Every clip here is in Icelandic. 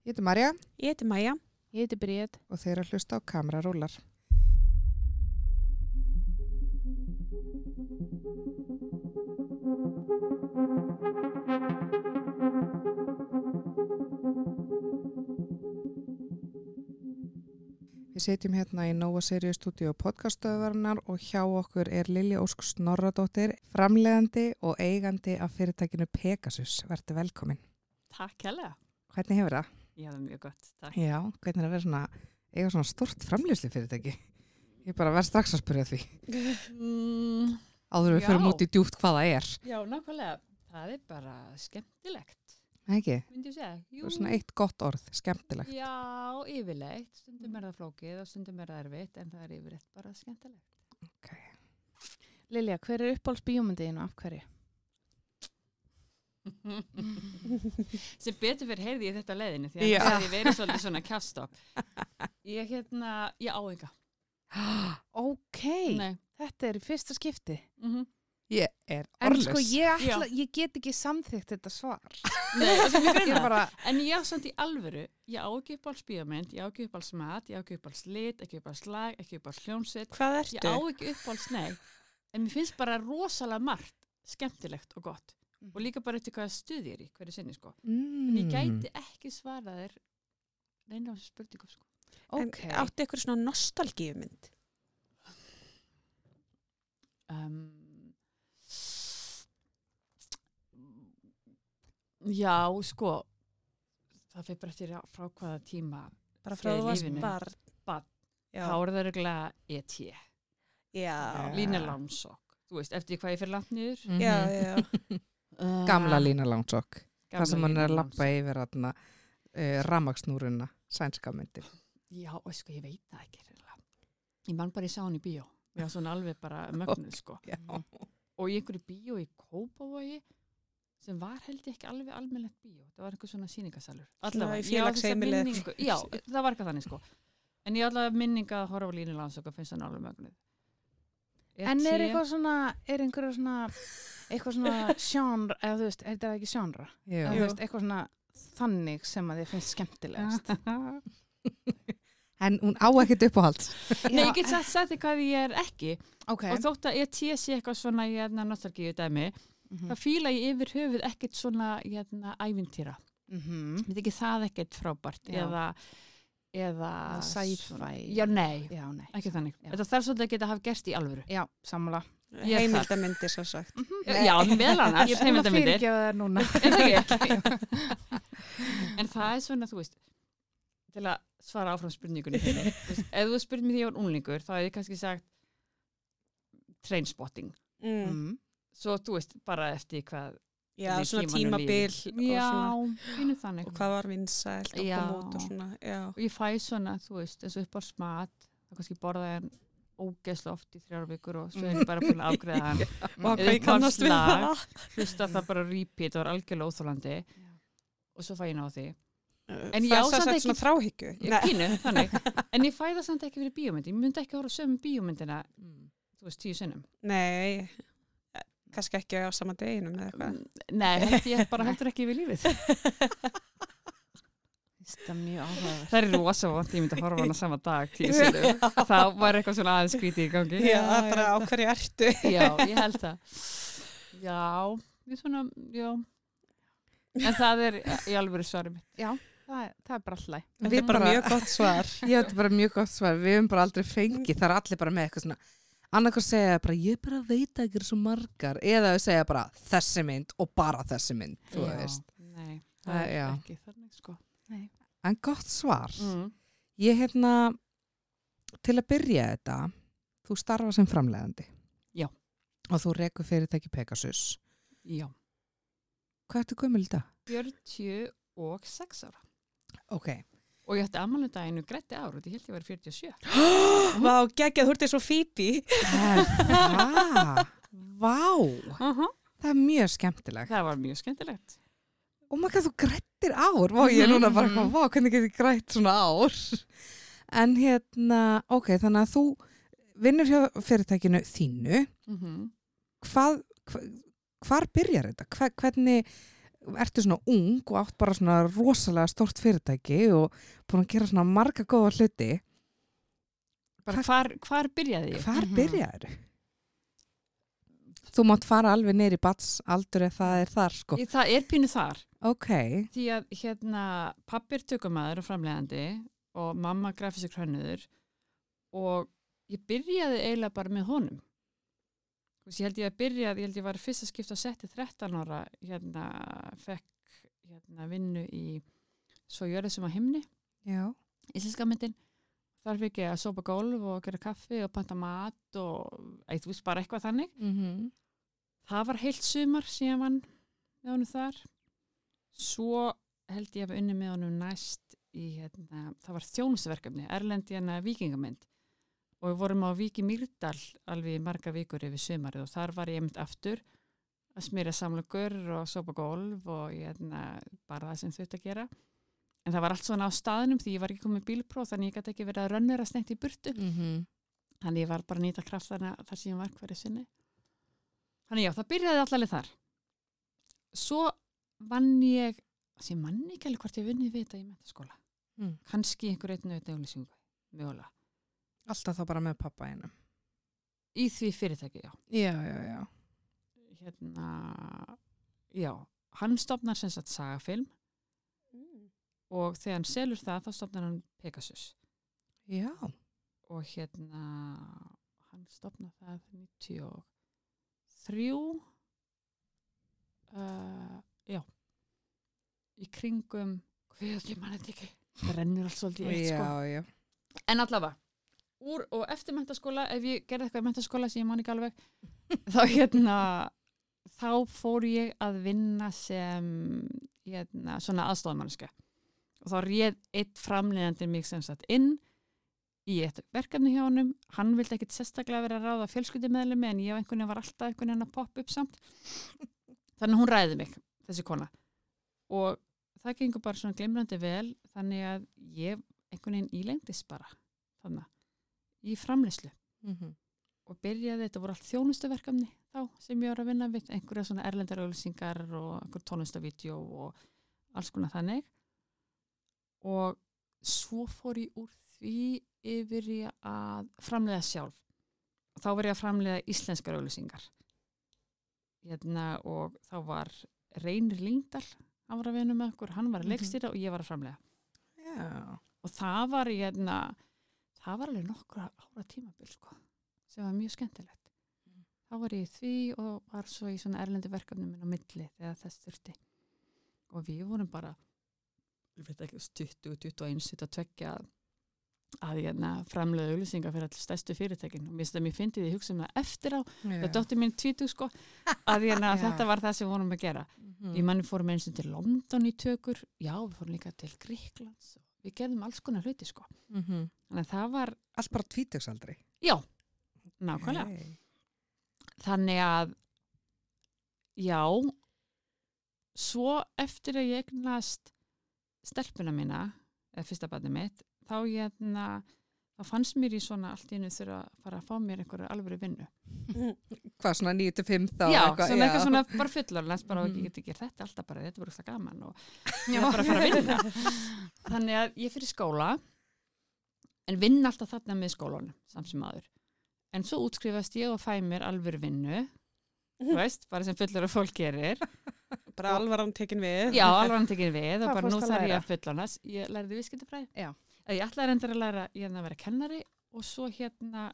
Ég heiti Marja Ég heiti Maja. Ég heiti Bríð. og þeir eru að hlusta á kamerarúlar. Við setjum hérna í Nova Sirius stúdíu podcastöðvarnar og hjá okkur er Lilja Ósk Snorradóttir, framlegandi og eigandi af fyrirtækinu Pegasus. Vertu velkomin. Takk hella. Hvernig hefur það? Já, er mjög gott. Takk. Já, hvernig er að vera svona, eiga svona stort framlýslu fyrirtæki? Ég bara verð strax að spyrja því. Mm, Áður við Já. förum út í djúpt hvað það er. já, nákvæmlega. Það er bara skemmtilegt. Ekki? Myndi ég segja. Það er svona eitt gott orð, skemmtilegt. Já, yfirleitt. Stundum er það flókið og stundum er það erfitt en það er yfirleitt bara skemmtilegt. Okay. Lilja, hver er uppáhalds bíómyndiðin og af hverju? sem betur fyrir heyrði ég þetta á leiðinu því að það hefði verið svolítið svona kjafstopp. Ég hérna, ég á enga. Ok, Nei. þetta er fyrsta skipti. Mm Ég er En orðlös. sko, ég, ætla, ég get ekki samþygt þetta svar. Nei, sem ég bara, En ég á samt í alvöru, ég á ekki upp alls bíómynd, ég á ekki upp alls mat, ég á ekki upp alls lit, ekki upp alls lag, ekki upp alls hljómsveit. hvað Ég á ekki upp alls nei. En mér finnst bara rosalega margt skemmtilegt og gott. Mhm. Og líka bara eftir hvað stuði er í hverju sinni sko. Mm. En ég gæti ekki svarað þér neina á þessu spurningum sko. Ok, En áttu eitthvað svona nostalgíumynd? Um, já, sko, það fyrir bara eftir frá hvaða tíma. Bara frá þú í varst lífinu. barn? Barn. Já. Þá er það reglega ET, Já. Lína Lánsokk. Þú veist, eftir hvað ég fyrir langt niður. Mhm. Já, já. Uh, Gamla lína langsokk. Það sem hann er að Lína lappa Langsokk. yfir uh, ramagsnúruna, sænska myndir. Já, sko, ég veit það ekki. Ég man bara ég sá hann í bíó. Var svona alveg bara mögnuð, sko. Já. Og í einhverju bíó í Kópavogi sem var held ég ekki alveg almennlegt bíó. Það var einhver svona sýningasalur. Svona í ég á þessa félagsheimili eða minningu- Já, það var eitthvað þannig, sko. En ég allavega minninga að horfa á línu lands og finnst hann alveg mögnuð. En er eitthvað svona, er einhverju svona, eitthvað svona genre, eða þú veist, er þetta ekki genre? Eða Já. þú veist, eitthvað svona þannig sem að þið finnst skemmtilegast. En hún á ekkert uppáhald. Nei, ég get þér hvað ég er ekki. Ok. Og þótt að ég sé eitthvað svona í hérna nostalgíu dæmi, Mhm. það fíla ég yfir höfuð ekkert svona hérna ævintýra. Mhm. Mér ekki það ekkert frábært Já. eða eða Eða sci-fi. Já, nei, Já, nei. ekki þannig. Já. Þetta þarf svolítið að geta hafa gerst í alvöru. Já, sammála. Heimildamyndi svo sagt. Já, já meðal annars, er að heimildamindir. en það er svona, þú veist, til að svara áfram spurningunni. þinni. Þú veist, ef þú spyrir mér því ég var unlingur, þá hefði ég kannski sagt trainspotting. Mm. Mm. Svo, þú veist, bara eftir hvað... Já, svona tímabil og, Já, pínu þannig. og hvað var vinsælt og kom út og svona. Já. og ég fæ svona, þú veist, eins og upp á smat þá kannski borða ég hann ógeðslega oft í þrjár vikur og svo er ég bara búin að afgreða hann. Og hvað ég kannast við það. hlusta það bara repeat, það var algjörlega óþólandi og svo fæ ég ná því. En það ég á er samt samt ekki- svona þráhyggju. en ég fæ það samt ekki fyrir bíómyndi, ég myndi ekki horfa á sömu bíómyndina þú veist, tíu sinnum. Nei, kannski ekki á sama deginum eða eitthvað. nei, held ég bara heldur ekki við lífið Það er mjög áhugaverð. það er rosa vant, ég myndi að horfa á hana sama dag það var eitthvað svona aðeins skrítið í gangi Já, það er bara á hverju ertu. Já, ég held það. Já, ég svona, já. En það er í alvöru svarið mitt. Já, það er, það er bara alltaf. Þetta Við er bara mjög gott svar. Ég þetta er bara mjög gott svar. Við höfum bara aldrei fengið. Það er allir bara með eitthvað svona annarkoð segja bara ég bara veit ekki svo margar eða þau segja bara þessi mynd og bara þessi mynd þú Já, veist. Nei, Það- það er já. ekki þannig sko. En gott svar. Mm. Ég hérna til að byrja þetta þú starfa sem framleiðandi. Já. Og þú rekur fyrirtæki Pegasus. Já. Hvað ertu gömul dag? 46 ára. Ok. Og ég ætti ammálundaginu grætti ár og ég held ég var 47. Vá, geggjað, þú ert eins og Phoebe. Vá. Uh Það er mjög skemmtilegt. Það var mjög skemmtilegt. Og maður hvað þú grættir ár. Vá, ég er núna bara Mhm. eitthvað, vá, hvernig getur ég grætt svona ár? En hérna, ok, þannig að þú vinnur hjá fyrirtækinu þínu. Mm Hvað, hva, hvar byrjar þetta? Hva, hvernig ertu svona ung og átt bara svona rosalega stort fyrirtæki og búin að gera svona marga góða hluti bara hvar, hvar byrjaði ég? hvar Mhm. byrjaður? Þú mátt fara alveg neyri bats aldur ef það er þar sko Ég- Það er pínu þar Ok, því að hérna pappir tökumæður og framlegandi og mamma grafisik hönnuður og ég byrjaði eiginlega bara með honum ég held ég að byrjaði, ég held ég var fyrst að skipta á setti 13 ára hérna fekk hérna vinnu í svo jörðið sem á himni. Íslenska myndin. Þar fikk ég að sópa gólf og gera kaffi og panta mat og eitthvað, bara eitthvað þannig. Mm -hmm. það var heilt sumar síðan vann með honum þar. Svo held ég að við unni með honum næst í hérna, það var þjónusverkefni Erlendi hérna vikingamynd og við vorum á Viki Mýrdal alveg marga vikur yfir sumarið og þar var ég einmitt aftur að smyrja samlokur og sopa gólf og hérna, bara það sem þurft að gera. En það var allt svona á staðnum því ég var ekki komið bílpróf þannig ég gæti ekki verið að rönnur að snemt í burtu. Mm þannig ég var bara að nýta kraftana þar sem ég var hverju sinni. Þannig já, það byrjaði allaveg þar. Svo vann ég þessi manni ekki alveg hvort ég vunnið við þetta í mentaskóla Mm. kannski einhver einn auðvitað auðlýsingu mögulega, Alltaf þá bara með pappa einum. Í því fyrirtæki já, Já, já, já. Hérna já, hann stopnar sem sagt sagafilm og þegar hann selur það þá stopnar hann Pegasus. Já, og hérna hann stopnar það 93 uh, já í kringum hvað ég mann þetta ekki það rennur alls svolítið eitt sko. já, já. En allavega úr og eftir mentaskóla ef ég gerði eitthvað í mentaskóla sem ég man ekki alveg þá hérna þá fór ég að vinna sem hérna, svona aðstofamannska og þá réð eitt framleiðandi mig sem sagt inn í eitt verkefni hjá honum. Hann vildi ekkit sérstaklega vera að ráða fjölskyldumeðlumi en ég einhvern veginn var alltaf einhvern veginn að poppa upp samt. Þannig að hún ræði mig, þessi kona. Og það gengur bara svona glimrandi vel þannig að ég einhvern veginn ílengdist bara þannig í framleyslu mm -hmm. og byrjaði, þetta voru allt þjónustuverkefni þá sem ég var að vinna við einhverja svona erlendar auðlýsingar og einhver tónlistavídeó og alls konar þannig. Og svo fór ég úr því yfir í að framleiða sjálf. Og þá var ég að framleiða íslenskar auðlýsingar hérna og þá var Reynir Lingdal hann var að vinna með okkur, hann var að Mhm. leikstýra og ég var að framleiða. Já, og það var hérna það var alveg nokkra ára tímabil sko, sem var mjög skemmtilegt þá var ég því og var svo í svona erlendi verkefnum minn á milli þegar þess þurfti og við vorum bara ég veit ekki, 20, 21, 22 að hérna framlega auðlýsingar fyrir allir stærstu fyrirtækin og mér finnst mér fyndið ég hugsa um það eftir á já. það dóttir mín tvítu sko að hérna, Já. þetta var það sem vorum að gera Mhm. Ég manni fórum eins og til London í tökur, já, við fórum líka til Gríklands. Við gerðum alls konar hluti, sko. Mhm. Þannig að það var, Allt bara tvítugsaldri já, nákvæmlega. Hey. Þannig að, já, svo eftir að ég eignast stelpuna mína, eða fyrsta barnið mitt, þá ég, þá fannst mér í svona allt einu þurfa að fara að fá mér einhverju alvöru vinnu. Hvað, svona 9-5 þá? já, eitthvað, svona eitthvað svona bara fullorlens, bara mm. ég get ekki þetta alltaf bara, þetta voru það gaman og ég er bara að fara að vinna. Þannig að ég fyrir skóla, en vinn alltaf þarna með skólanum, samt sem aður. En svo útskrifast ég og fæ mér alvöru vinnu, þú veist, bara sem fullur af fólk gerir. Bara alvaran tekin við. Já, alveg hann tekið við og bara nú þarf ég að fullornas. Ég lærði viðskiptafræði. Ég ætlaði reyndar að læra ég að vera kennari og svo hérna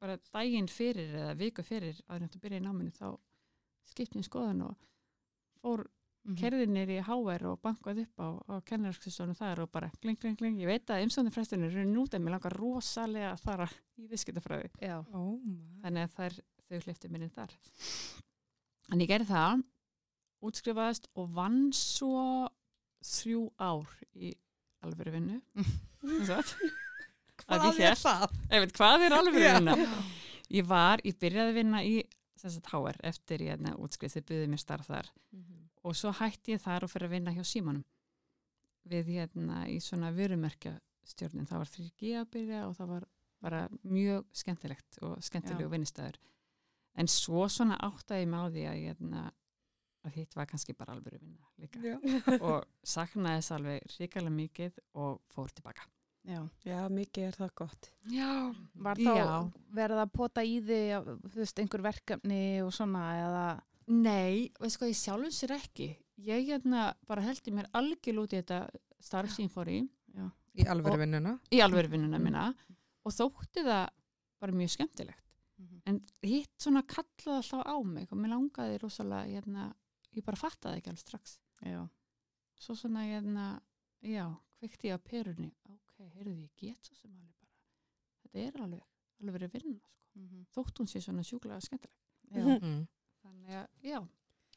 bara daginn fyrir eða viku fyrir að þetta byrja í náminu þá skipti ég um skoðun og fór Mhm. kerði nýri í HR og bankaði upp á, á kennarskristónu þar og bara kling, kling, kling. Ég veit að umsóðin frestunir eru nút en mér langar rosalega að fara í viðskiptafræði. Já. Oh. Þannig að þær, þau hlifti minni þar. En ég gerði það, útskrifaðist og vann svo þrjú ár í alvöru vinnu. Hvað Hvað er það? Ég veit, hvað er alvöru Já. vinna? Ég var, ég byrjaði að vinna í sem sagt HR eftir ég hérna, útskrið þau byggði mér starf þar og svo hætti ég þar og fyrir að vinna hjá símanum við hérna í svona vörumerkja stjórnin, það var 3G að byrja og það var bara mjög skemmtilegt og skemmtilegu vinnistæður en svo svona áttaði ég mig á því að hérna, að hitt var kannski bara alveg vinna líka Já. og saknaði þess alveg ríkalega mikið og fór tilbaka Já. Já, mikið er það gott. Já, Var þá Já. verið að pota í þig, þú veist, einhver verkefni og svona, eða, Nei, veist hvað, ég sjálfum sér ekki ég hérna bara heldi mér algjörl út í þetta starf sem ég fór í já, Í alvöru Og- vinnuna. í alveg vinnuna mína og þótti það bara mjög skemmtilegt Mhm. en hitt svona kallaði alltaf á mig og mér langaði rosalega hérna, ég bara fattaði ekki alveg strax já, svo svona hérna, já, kveikti ég á perunni ok, heyrðu ég get svo sem alveg bara þetta er alveg, alveg verið vinna sko. Mhm. þótt hún sé svona sjúklega skemmtileg já. Mm. þannig að, já,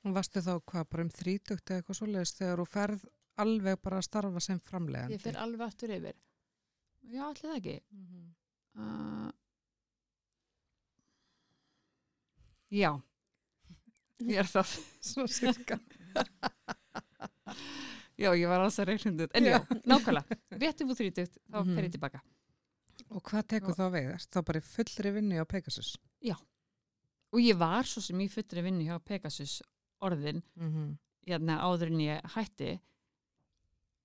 Og varstu þá hvað, bara um þrítugt eða eitthvað svoleiðis þegar þú ferð alveg bara að starfa sem framlegandi? ég fer alveg aftur yfir já, allir það ekki Mhm. uh, já ég er það Svo cirka. já, ég var alls að þetta en já, nákvæmlega, réttum úr þrítugt þá Mhm. fer ég tilbaka Og hvað tekur þá við? Þá bara fullri vinni á Pegasus? og ég var svo sem í fullri vinnu hjá Pegasus orðin Mm -hmm. hérna, áður en ég hætti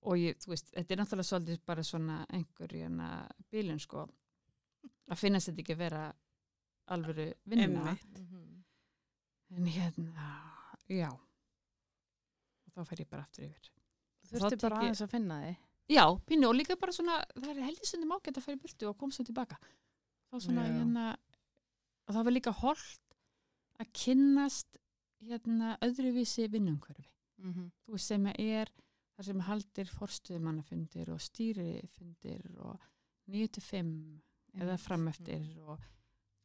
og ég, þú veist, þetta er náttúrulega svolítið bara svona einhver hérna, bílun sko að finnast þetta ekki að vera alvöru vinna Einmitt. En hérna, já og þá fer ég bara aftur yfir Þú Þá þurfti bara aðeins að finna þig. já, pínu og líka bara svona það er heldur stundum ágætt að fara í burtu og koma svo tilbaka þá svona Já. hérna og það var líka holdt að kynnast hérna öðruvísi vinnumhverfi Mm -hmm. þú veist sem er þar sem haldir forstuðumannafundir og stýrifundir og 9-5 eða frameftir og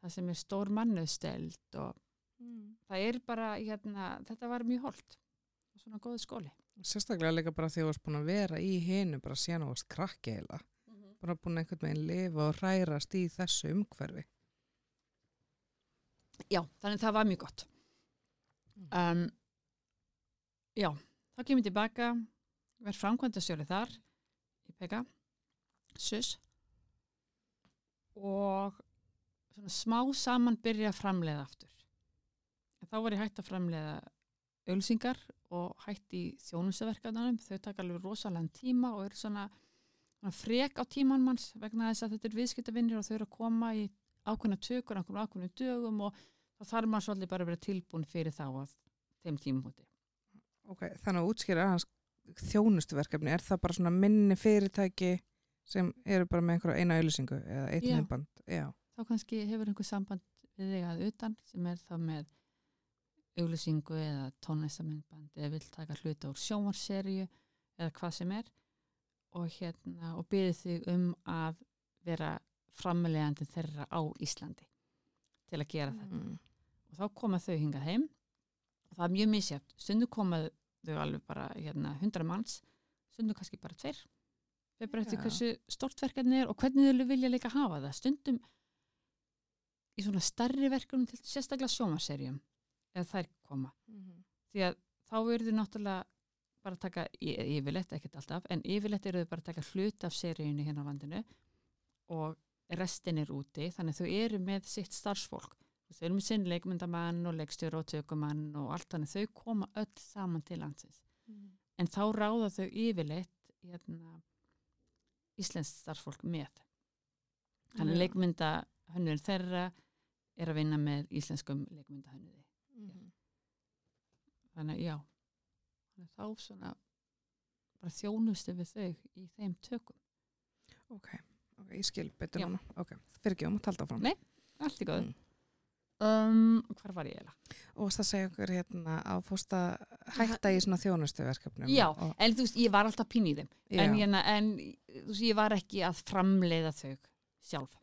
það sem er stór mannuðsteld og það er bara hérna, þetta var mjög holdt og svona góð skóli. Sérstaklega líka bara því að þú varst búin að vera í hinu bara síðan og varst krakki heila. Bara búin að einhvern veginn lifa og hrærast í þessu umhverfi. já, þannig það var mjög gott. Um, já, þá kemur ég tilbaka verð framkvæmdastjóri þar í PK SUS og svona smá saman byrja að framleiða aftur þá var ég hægt að framleiða ölsingar og hægt í þjónustaverkaðanum þau taka alveg rosalega tíma og eru svona, svona frek á tíman manns vegna þess að þetta er viðskiptavinnir og þau eru að koma í ákveðna tökur, ákveðna ákveðna dögum og þá þarf maður svolítið bara að vera tilbúin fyrir þá að þeim tímúti. Ok, þannig að útskýra hans þjónustuverkefni, er það bara svona minni fyrirtæki sem eru bara með einhverja eina auðlýsingu eða eitt Já. myndband? Já. Þá kannski hefur einhver samband við þig að utan sem er þá með auglýsingu eða tónlistamindband eða vill taka hluta úr sjónvarserju eða hvað sem er og hérna og byrði þig um að vera framlegandi þeirra á Íslandi til að gera þetta. Mm. og þá koma þau hingað heim. Og það er mjög misjæft stundu koma þau alveg bara hérna, 100 manns, stundu kannski bara tveir. Þau bara eftir hversu stort verkefni er og hvernig þau vilja líka hafa það. Stundum í svona starri verkefnum til sérstaklega sjómaserjum eða þær koma. Því að þá eru þau náttúrulega bara að taka, yfirleitt ekkert alltaf en yfirleitt eru þau bara að taka hlut af seríunni hérna á vandinu og restin er úti, þannig að þau eru með sitt starfsfólk. Þau eru með sinn leikmyndamann og leikstjóru og tökumann og allt þannig, þau koma öll saman til landsins. En þá ráða þau yfirleitt hérna, íslensk starfsfólk með. Þannig Já. leikmynda þeirra er að vinna með íslenskum leikmyndahönnuði þannig að já þannig þá svona bara þjónustu við þau í þeim tökum Ok, ok, ég skil betur núna. Ok, fyrir ekki um að talda fram. Nei. allt í góð Mm. um, hvar var ég eiginlega? Og það segja okkur hérna að fórst að hætta í svona þjónustuverkefnum. Já, og, en þú veist, ég var alltaf pín í þeim já. en, hérna, en þú veist, ég var ekki að framleiða þau sjálf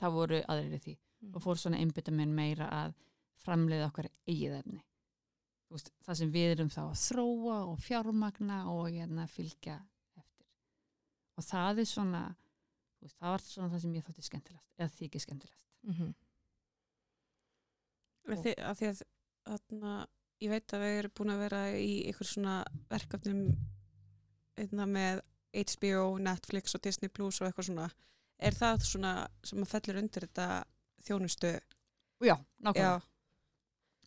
það voru aðrir í því Mm. og fór svona einbytta mér meira að framleiða okkar eigið efni. Veist, það sem við erum þá að þróa og fjármagna og hérna, fylgja eftir. Og það er svona veist, það var svona það sem ég þótti skemmtilegast eða þykir skemmtilegast. Mhm. Að því að, því að þarna, ég veit að við erum búin að vera í einhver svona verkefnum einna með HBO, Netflix og Disney Plus og eitthvað svona. Er það svona sem að fellur undir þetta þjónustu? Já, nákvæmlega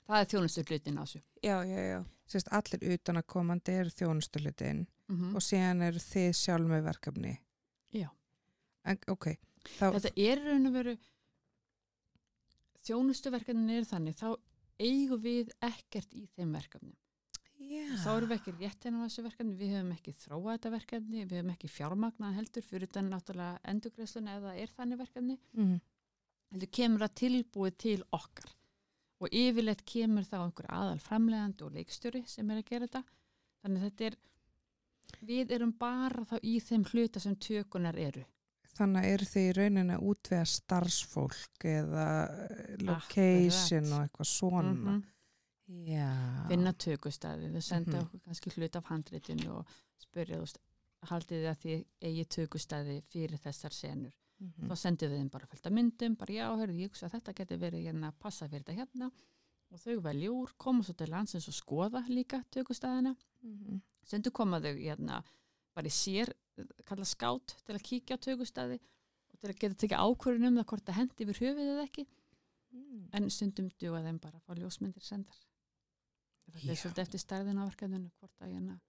það er þjónustu hlutin á þessu já, já, já. Sérst, allir utanakomandi eru þjónustulutin mm og síðan eru þið sjálf með verkefni. Já. En, ok, þá, þetta er raun og veru þjónustuverkefnin er þannig þá eigum við ekkert í þeim verkefnum já. þá erum við ekki rétt hennar þessu verkefni við höfum ekki þróað þetta verkefni við höfum ekki fjármagnað heldur fyrir þetta náttúrulega endurgreisluna eða er þannig verkefni Mm. heldur kemur það tilbúið til okkar og yfirleitt kemur þá einhver aðal framlegandi og leikstjóri sem er að gera þetta þannig þetta er við erum bara þá í þeim hluta sem tökunar eru Þannig eru þið í rauninni að útvega starfsfólk eða eh, location og eitthvað svona. Mhm. Já. finna tökustæði, þau senda Mhm. okkur kannski hlut af handritinu og veist, haldið þið að þið eigi tökustæði fyrir þessar senur Mhm. þá sendið við þeim bara fullt af myndum bara já, hörðu, ég hugsa að þetta geti verið hérna, passa fyrir þetta hérna og þau velja úr, koma svo til landsins og skoða líka tökustæðina Mhm. sendu koma þau hérna, bara í sér, kalla skátt til að kíkja á tökustæði og til að geta tekið ákvörðun um það hvort það hendi yfir höfuð eða ekki Mm. en stundum duga þeim bara að fá ljósmyndir sendar þetta er svolítið eftir stærðin á verkefninu hvort að, hérna,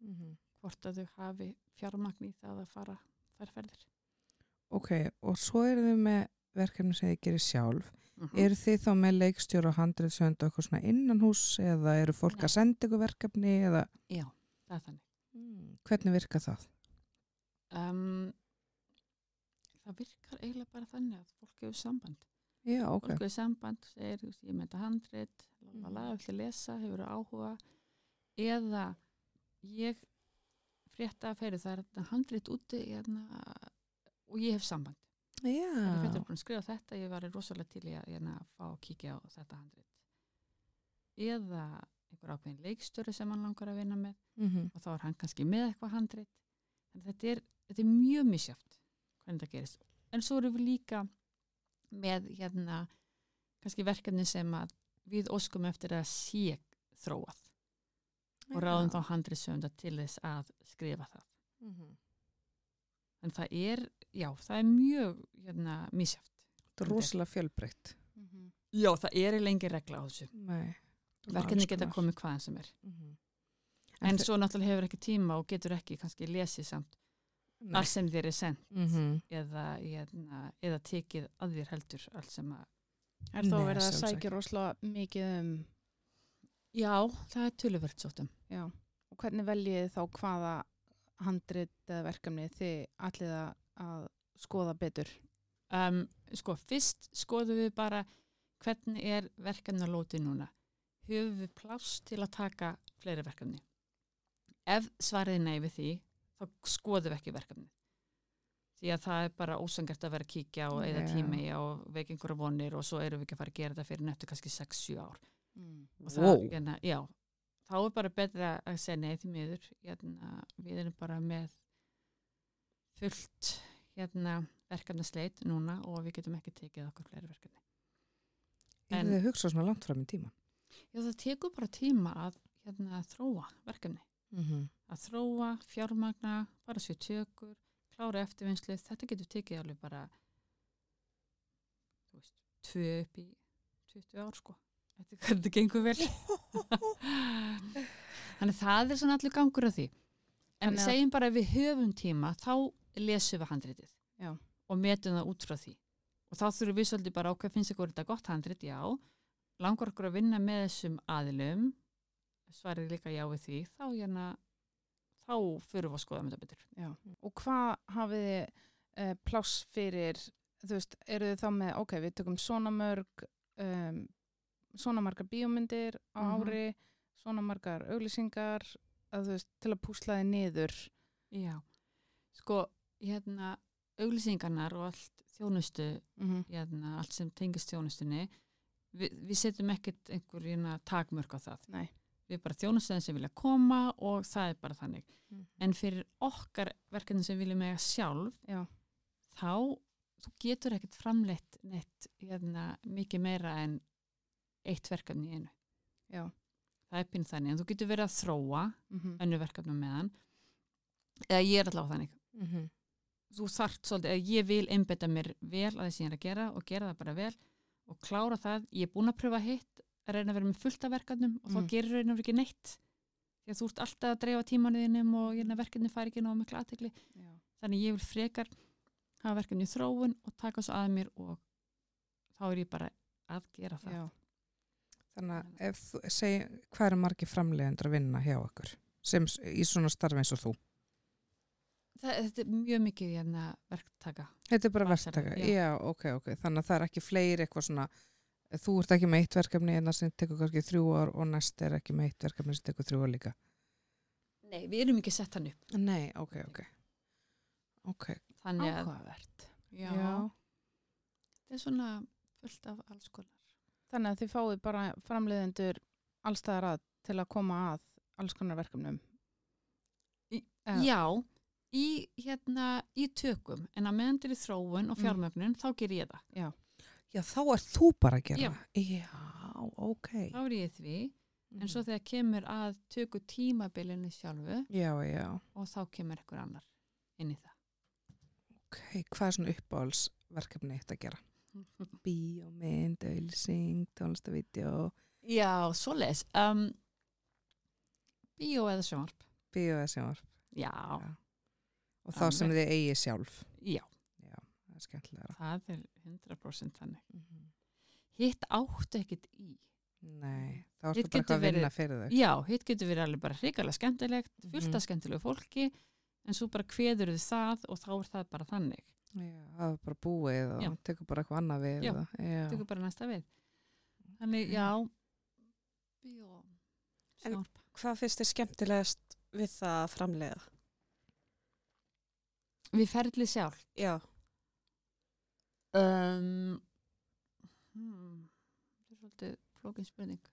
Mhm. hvort að þau hafi fjármagn í það að fara þær ferðir Ok, og svo eru þið með verkefni sem þið gerir sjálf. mm Eru þið þá með leikstjóru og handriðsönd og eitthvað svona innanhús eða eru fólk Nei. að senda ykkur verkefni eða já, það er þannig hvernig virka það? um, það virkar eiginlega bara þannig að fólk hefur samband Já, ok. fólk hefur samband, segir ég með þetta handrit Mhm. lalala, ætla að lesa, hefur áhuga eða ég frétta að fyrir það er þetta handrit úti hérna, og ég hef samband Já. Það er fyrir búin að skrifa þetta, ég var rosalega til í að hérna, fá að kíkja á þetta handrit. Eða einhver ákveðin leikstöru sem hann langar að vinna með Mhm. og þá er hann kannski með eitthvað handrit. Þannig að þetta er, þetta er mjög misjátt hvernig það gerist. En svo erum við líka með hérna kannski verkefni sem að við óskum eftir að sé þróað og ráðum þá handritsöfunda til þess að skrifa það. Mhm. En það er, já, það er mjög hérna, misjátt. Þetta er rosalega fjölbreytt. Já, það er í lengi regla á þessu. Nei. Verkefni geta komið hvaðan sem er. Mhm. En, þi- svo náttúrulega hefur ekki tíma og getur ekki kannski lesið samt Nei. allt sem þér er sendt Mhm. eða, eða, eða tekið að þér heldur allt sem að Er þá verið að sækja rosalega mikið um, Já, það er töluvert sóttum. já, og hvernig veljið þá hvaða handrit eða verkefni þið allir að, skoða betur? Um, sko, fyrst skoðum við bara hvernig er verkefni að lóti núna. Höfum við pláss til að taka fleiri verkefni? Ef svarið er nei við því, þá skoðum við ekki verkefni. Því að það er bara ósangert að vera að kíkja og eða Já. tími og veik einhverja vonir og svo erum við ekki að fara að gera þetta fyrir nættu kannski 6-7 ár. Mm. Og það, Wow. hérna, já, þá er bara betra að segja nei því miður. Hérna, við erum bara með fullt hérna, verkefnasleit núna og við getum ekki tekið okkur fleiri verkefni. En þið hugsa svona langt fram í tíma. Já, það tekur bara tíma að hérna, þróa verkefni. Mhm. Að þróa, fjármagna, bara sér tökur, klára eftirvinnslu, þetta getur tekið alveg bara, þú veist, tvö upp í 20 ár, sko. Þetta gengur vel. Þannig það er svona allir gangur á því. En við segjum bara að við höfum tíma, þá lesum við handritið. Já. Og metum það út frá því. Og þá þurfum við svolítið bara, ok, finnst ykkur þetta gott handrit? Já. Langar okkur að vinna með þessum aðilum, svarið líka já við því, þá hérna, þá fyrir við að skoða með þetta betur. Já. Og hvað hafið þið uh, pláss fyrir, þú veist, eru þið þá með, ok, við tökum svona mörg, um, svona margar bíómyndir á Mhm. ári, svona margar auglýsingar, að þú veist, til að púsla þið niður. Já. Sko, hérna, auglýsingarnar og allt þjónustu, Mm hérna, allt sem tengist þjónustunni, við, við setjum ekkert einhver hérna, takmörk á það. Nei. Við bara þjónustöðin sem vilja koma og það er bara þannig. Mhm. En fyrir okkar verkefni sem viljum eiga sjálf, Já. þá þú getur ekkert framleitt neitt hérna, mikið meira en eitt verkefni í einu. Já. Það er pinn þannig, en þú getur verið að þróa Mm önnu verkefni með hann eða ég er allavega þannig Mhm. þú þart svolítið, að ég vil einbetta mér vel að þessi ég er að gera og gera það bara vel og klára það, ég er búin að pröfa hitt að reyna að vera með fullt af verkefnum og þá Mm. gerir reyna ekki neitt því að þú ert alltaf að dreifa tímanuðinum og hérna, verkefni fær ekki nóg mikla aðtekli Já. þannig ég vil frekar hafa verkefni í þróun og taka svo að mér og þá er ég bara að gera það Já. Þannig að segi, hvað eru margir framleiðendur að vinna hjá okkur sem í svona starfi eins og þú? það, þetta er mjög mikið hérna, verktaka Þetta er bara Basar, verktaka. já. Já, ok, ok. Þannig að það er ekki fleiri eitthvað svona, þú ert ekki með eitt verkefni en það sem tekur kannski þrjú ár og næst er ekki með eitt verkefni sem tekur þrjú ár líka. Nei, við erum ekki sett hann upp Nei, ok, ok. Ok, þannig að Áhugavert. Já. Já. þetta er svona fullt af alls konar Þannig að þið fáið bara framleiðendur allstæðar að til að koma að alls konar verkefnum. Í- Eða- Já, í, hérna, í tökum en að meðan til í þróun og Mm. fjármögnun þá ger ég það. já þá ert þú bara að gera Já. Já, ok. Þá er ég því en svo þegar kemur að töku tímabilinu sjálfu Já, já. og þá kemur einhver annar inn í það. Ok, hvað er svona uppáhaldsverkefni eitt að gera? Bíómynd, auðlýsing, tónlistavídeó, Já, svoleiðis. Um, bíó eða sjónvarp. bíó eða sjónvarp. Já, Já. Og þá sem þið eigi sjálf. já, Já, það er skemmtilega. það er 100% þannig. Mhm. Hitt áttu ekkit í. Nei, þá Hitt ertu bara að vinna fyrir þau. Já, hitt getur verið alveg bara hrikalega skemmtilegt, fullt af skemmtilegu fólki, en svo bara kveður þið það og þá er það bara þannig. Já, það er bara búið og Já. tekur bara eitthvað annað við. Já, já. Tökur bara næsta við. Þannig, já, bíó, En- sjónvarp. Hvað finnst þið skemmtilegast við það að framleiða? Við ferlið sjálf. Já, Um, hmm, það er svolítið flókin spurning.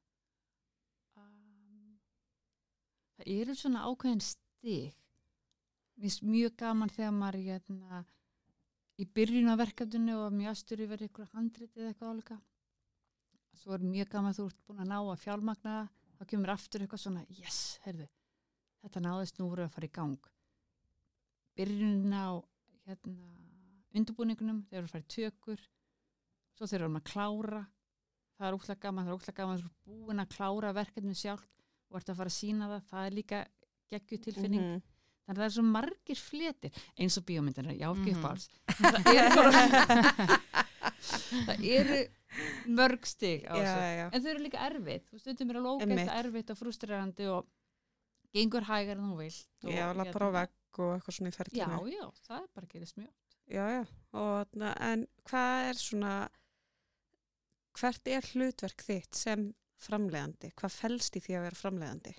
Um, það eru svona ákveðin finnst mjög gaman þegar maður er hérna, í byrjun á verkefninu og mjög astur yfir ykkur handrit eða eitthvað álíka. Svo er mjög gaman að þú ert búin að ná að fjálmagna þá kemur aftur eitthvað svona, yes, heyrðu, þetta náðist nú voru að fara í gang. Byrjun á hérna, undirbúningunum, þegar við farið tökur, svo þegar við erum að klára, það er útla gaman, það er útla gaman að þú ert búin að klára verkefni sjálf og ert að fara að sína það, það er líka geggju tilfinning. Mhm. Þannig að það er svo margir fletir, eins og bíómyndina, já, ekki Mhm. uppáhalds. Það eru bara- það eru mörg stig á já, þessu. já. En þau eru líka erfitt, þú stundum er alveg Einmitt. ógætt erfitt og frustrerandi og gengur hægar en þú vilt. Já, lappar á hérna- vegg og eitthvað svona í Já, ferlinu. já, það er bara að gerist mjög. Já, já. Og, en hvað er svona, hvert er hlutverk þitt sem framleiðandi? Hvað felst í því að vera framleiðandi?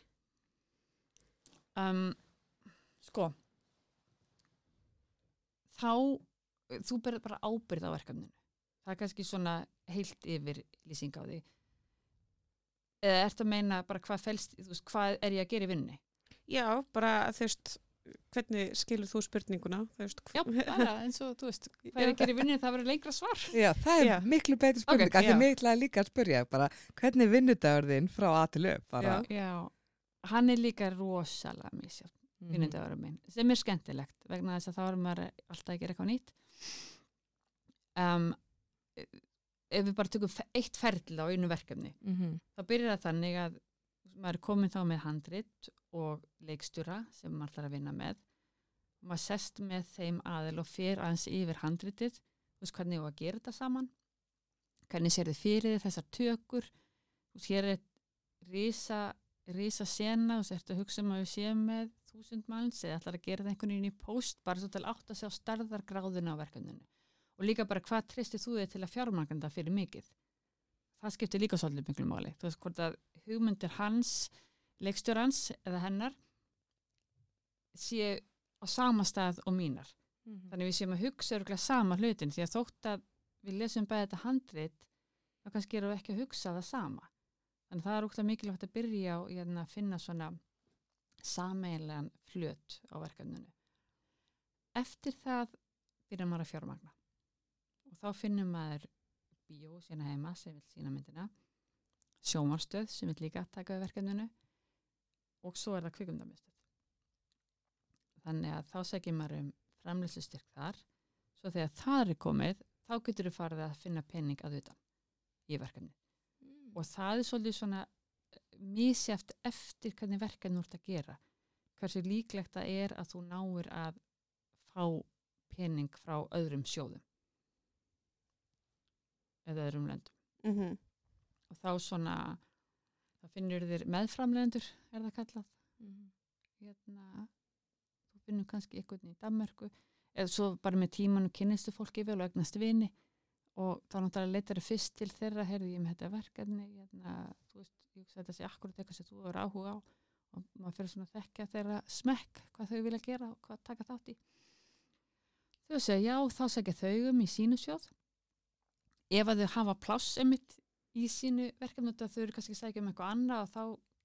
um, sko þá þú berð bara ábyrð á verkefninu það er kannski svona heilt yfir lýsing á því eða ertu að meina bara hvað felst þú veist, hvað er ég að gera í vinni Já, bara þú veist, hvernig skilur þú spurninguna? Þú veist, já, bara eins og þú veist hvað er ég að gera í vinni það verður lengra svar Já, það er Já. miklu betri spurning. Ok, Okay, já. Mér ætlaði líka að spyrja bara, hvernig vinnudagur þinn frá A til Ö? Bara, já, hann er líka rosalega misjátt Mhm. vinnundagurum minn, sem er skemmtilegt vegna þess að þá er maður alltaf að gera eitthvað nýtt um, ef við bara tökum eitt ferli á einu verkefni Mhm. þá byrjar það þannig að maður er komin þá með handrit og leikstjóra sem maður þarf að vinna með maður sest með þeim aðil og fer aðeins yfir handritið þú veist hvernig á að gera þetta saman hvernig sér þið fyrir þessar tökur þú hér er risa, risa sena og sért að hugsa um að við séum með þúsund manns eða ætlar að gera það einhvern veginn í post bara svo til átt að sjá starðargráðuna á verkefninu. Og líka bara hvað treystir þú þig til að fjármanganda fyrir mikið? Það skiptir líka svolítið miklu máli. Þú veist hvort að hugmyndir hans leikstjórans eða hennar sé á sama stað og mínar. Mhm. þannig við séum að hugsa örgulega sama hlutin því að þótt að við lesum bæði þetta handrit þá kannski erum við ekki að hugsa það sama. Þannig að það er útla mikilvægt að byrja á í að finna svona sameiginlegan flut á verkefninu. Eftir það byrjar maður að fjármagna. Og þá finnum maður bíó sína heima sem vil sína myndina sjómarstöð sem vil líka taka við verkefninu og svo er það kvikundamistöð þannig að þá segjum maður um framlýslustyrk þar. Svo þegar það er komið þá getur þú farið að finna penning að utan í verkefni og það er svolítið svona misjæft eftir hvernig verkefni þú ert að gera. Hversu líklegt það er að þú náir að fá pening frá öðrum sjóðum. Eða öðrum löndum. Mm -hmm. og þá svona þá finnur þér meðframlendur er það kallað. Hérna, þú finnur kannski einhvern í Danmörku. Eða svo bara með tímanu kynnistu fólki vel og egnast vini og þá náttúrulega leitar þau fyrst til þeirra heyrði ég með þetta verkefni hérna, þú veist, ég hugsa þetta sé akkurat eitthvað sem þú er áhuga á og maður fyrir svona að þekka þeirra smekk hvað þau vilja gera og hvað taka þátt í. Þau segja já, þá segja þau um í sínu sjóð. Ef að þau hafa pláss emitt í sínu verkefni þau eru kannski að segja um eitthvað annað og þá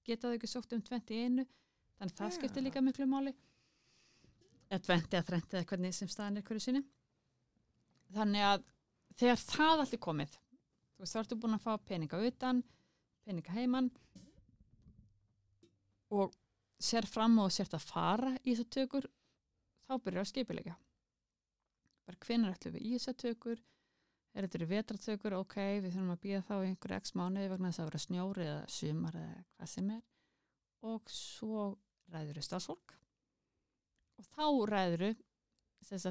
geta þau ekki sótt um 21 þannig að það Já. skiptir líka miklu máli. Eða 20 eða 30 eða hvernig sem staðan er hverju sinni. Þannig að þegar það allt er komið þú veist þá ertu búin að fá peninga utan peninga heiman og sér fram og sért að fara í þessu tökur þá byrjar að skipilega bara hvenær ætlum við í þessu tökur? Er þetta eru vetratökur, ok, við þurfum að býða þá einhverju x mánuði vegna þess að vera snjóri eða sumar eða hvað sem er. Og svo ræður við stafsfólk og þá ræður við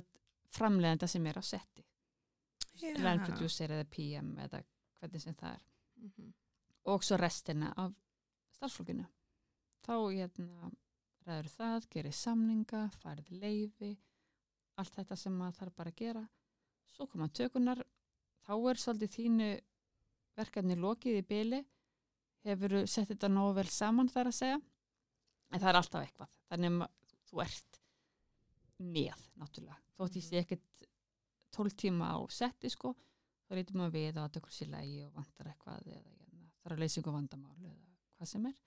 framlegenda sem er á setti line producer eða PM eða hvernig sem það er. Mhm. og svo restina af starfsfólkinu. Þá hérna ræður það, gerir samninga farið leifi allt þetta sem maður þarf bara að gera. Svo koma tökunar þá er svolítið þínu verkefni lokið í byli hefur sett þetta nógu vel saman þar að segja? En það er alltaf eitthvað. Þannig að þú ert með náttúrulega. Þótt ég sé ekkert 12 tíma á setti sko. Þá lítum maður við að þetta sé lægi og vantar eitthvað eða hérna, þarf að leysa ykkur vandamál eða hvað sem er.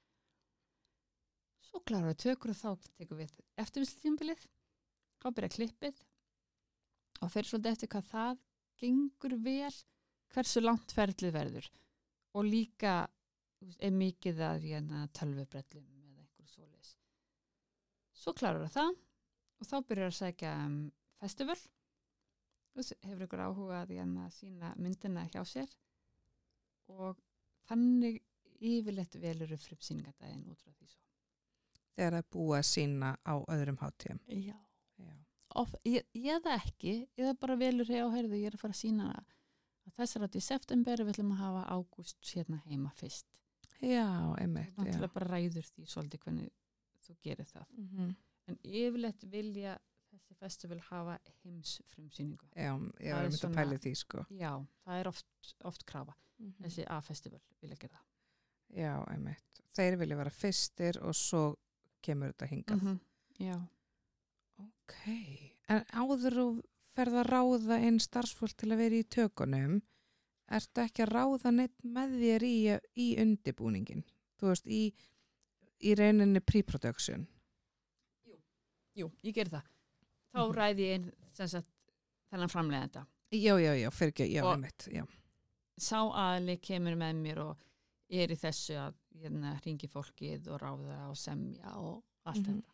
Svo klarar við tökur og þá tekum við eftirvinnstímbilið þá byrja klippið og fyrir svolítið eftir hvað það gengur vel hversu langt ferlið verður. Og líka er mikið að hérna, tölvubrellum eða einhver svoleiðis. Svo klarar við það og þá byrjar að segja um, festival hefur ykkur áhuga að hérna sína myndina hjá sér og þannig yfirleitt velur upp frumsýningadaginn út frá því svo. þegar það er búið að sína á öðrum hátíðum Já. Já. Of, ég, ég það ekki, ég það bara velur hjá heyrðu, ég er að fara að sína að þessar átt í september við ætlum að hafa ágúst hérna heima fyrst. Já, einmitt já. Náttúrulega bara ræður því svolítið hvernig þú gerir það. Mhm. En yfirleitt vilja þessi festival hafa heims frumsýningu. Já, ég var myndið að pæli því sko Já, það er oft, oft krafa. Mhm. Þessi A-festival vilja gera. Já, einmitt Þeir vilja vera fyrstir og svo kemur þetta hingað -hmm. Já. Ok, en áður þú ferð að ráða inn starfsfólk til að vera í tökunum ertu ekki að ráða neitt með þér í, í undibúningin þú veist, í, í rauninni pre-production Jú, ég ger það. Þá ræði ég þennan framleiðenda. Já, já, já, fyrir ekki, já, einmitt. Sá aðli kemur með mér og er í þessu að hérna, ringi fólkið og ráða og semja og allt Mhm. þetta.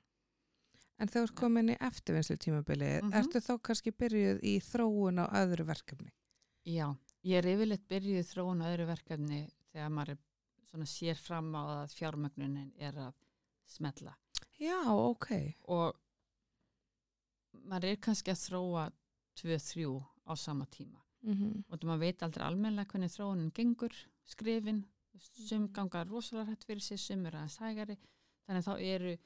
En þegar þú ert komin í eftirvinnslu tímabilið Mhm. ertu þá kannski byrjuð í þróun á öðru verkefni Já, ég er yfirleitt byrjuð þróun á öðru verkefni þegar maður er svona sér fram á að fjármögnunin er að smetla Já, ok og maður er kannski að þróa 2-3 á sama tíma. Mm -hmm. og maður veit aldrei almennilega hvernig þróunin gengur, skrifin sum ganga rosalega hætt fyrir sig sum eru aðeins hægari. Þannig að þá eru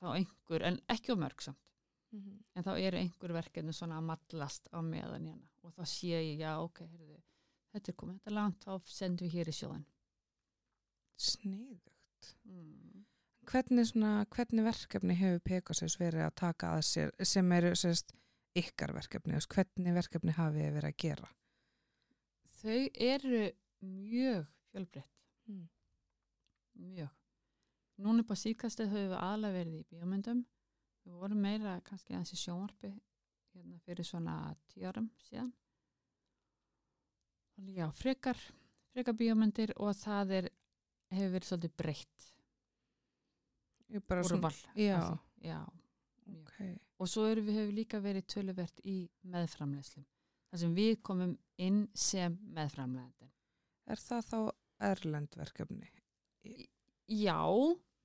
þá einhver, en ekki á mörg samt. En þá eru einhver verkefni svona að mallast á meðan hérna. Og þá sé ég, já ok, heyrðu, þetta er komið þetta langt, þá sendum við hér í sjóðan Sniðugt. Mm. Hvernig, svona, hvernig verkefni hefur Pegasus verið að taka að sér sem eru sérst, ykkar verkefni hvernig verkefni hafið verið að gera? Þau eru mjög fjölbreytt. Mm. mjög. Núna upp á síðkastið höfum við aðlega verið í bíómyndum. Við vorum meira kannski aðeins í sjónvarpi hérna fyrir svona tíu árum síðan. Já, frekar frekar bíómyndir og það er hefur verið svolítið breytt úrval já, já, ok og svo erum við hefur líka verið töluvert í meðframleðslum þar sem við komum inn sem meðframleðandinn Er það þá erlend verkefni? Já,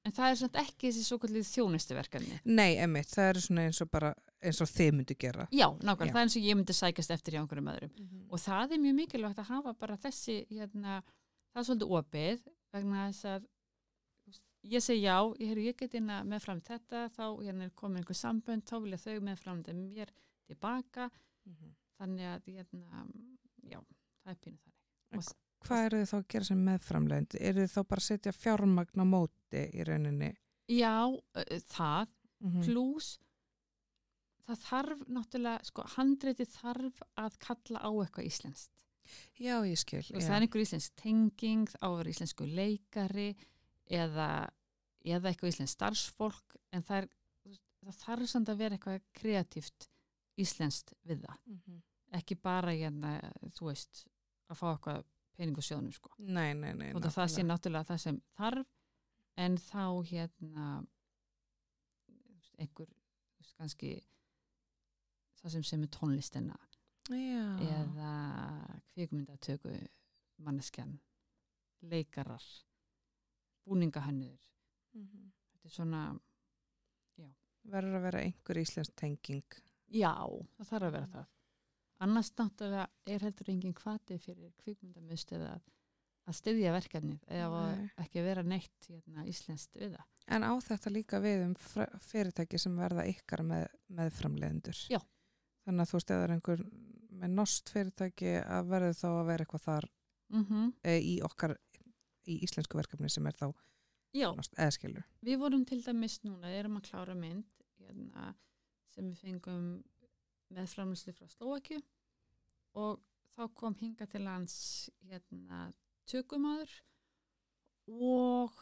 en það er samt ekki þessi svo kallið þjónustuverkefni. Nei, emitt, það eru svona eins og bara eins og þið myndu gera. Já, nákvæmlega, það er eins og ég myndi sækast eftir hjá einhverjum öðrum. Og það er mjög mikilvægt að hafa bara þessi, hérna, það er svolítið opið vegna þess að ég segi já, ég, heyrðu, ég get inn að meðfram þetta, þá hérna er komin einhver sambönd, þá vilja þau meðfram þetta mér tilbaka, Mhm. þannig að, hérna, já, það er pínu þannig. Hvað eru þið þá að gera sem meðframlegend? Eru þið þá bara að setja fjármagn á móti í rauninni? Já, það, Mm pluss það þarf náttúrulega, sko, handreiti þarf að kalla á eitthvað íslenskt. Já, ég skil. Þú veist, það er einhver íslensk tenging, á að vera íslensku leikari eða, eða eitthvað íslensk starfsfólk en það, er, það þarf samt að vera eitthvað kreatíft íslenskt við það. Mhm. Ekki bara hérna, þú veist, að fá eitthvað peningu sjóðnum sko. Nei, nei, nei. Og það sé náttúrulega það sem þarf en þá hérna einhver kannski það sem sem er tónlistina Já. eða kvikmyndatöku manneskjan leikarar búningahannur Mhm. þetta er svona, Verður að vera einhver íslensk tenging. já, það þarf að vera það annars náttúrulega er heldur engin hvati fyrir kvikmyndamiðstöð að, að styðja verkefnið eða ekki vera neitt hérna, íslenskt við það En á þetta líka við um fyrirtæki sem verða ykkar með, meðframlegendur? Já. Þannig að þú er einhver með nost fyrirtæki að verður þá að vera eitthvað þar mm e, í okkar, í íslensku verkefni sem er þá Já, nost, eða skilur. Við vorum til dæmis núna, erum að klára mynd hérna, sem við fengum með framlýslu frá Slóakju og þá kom hinga til hans hérna, tökumadur og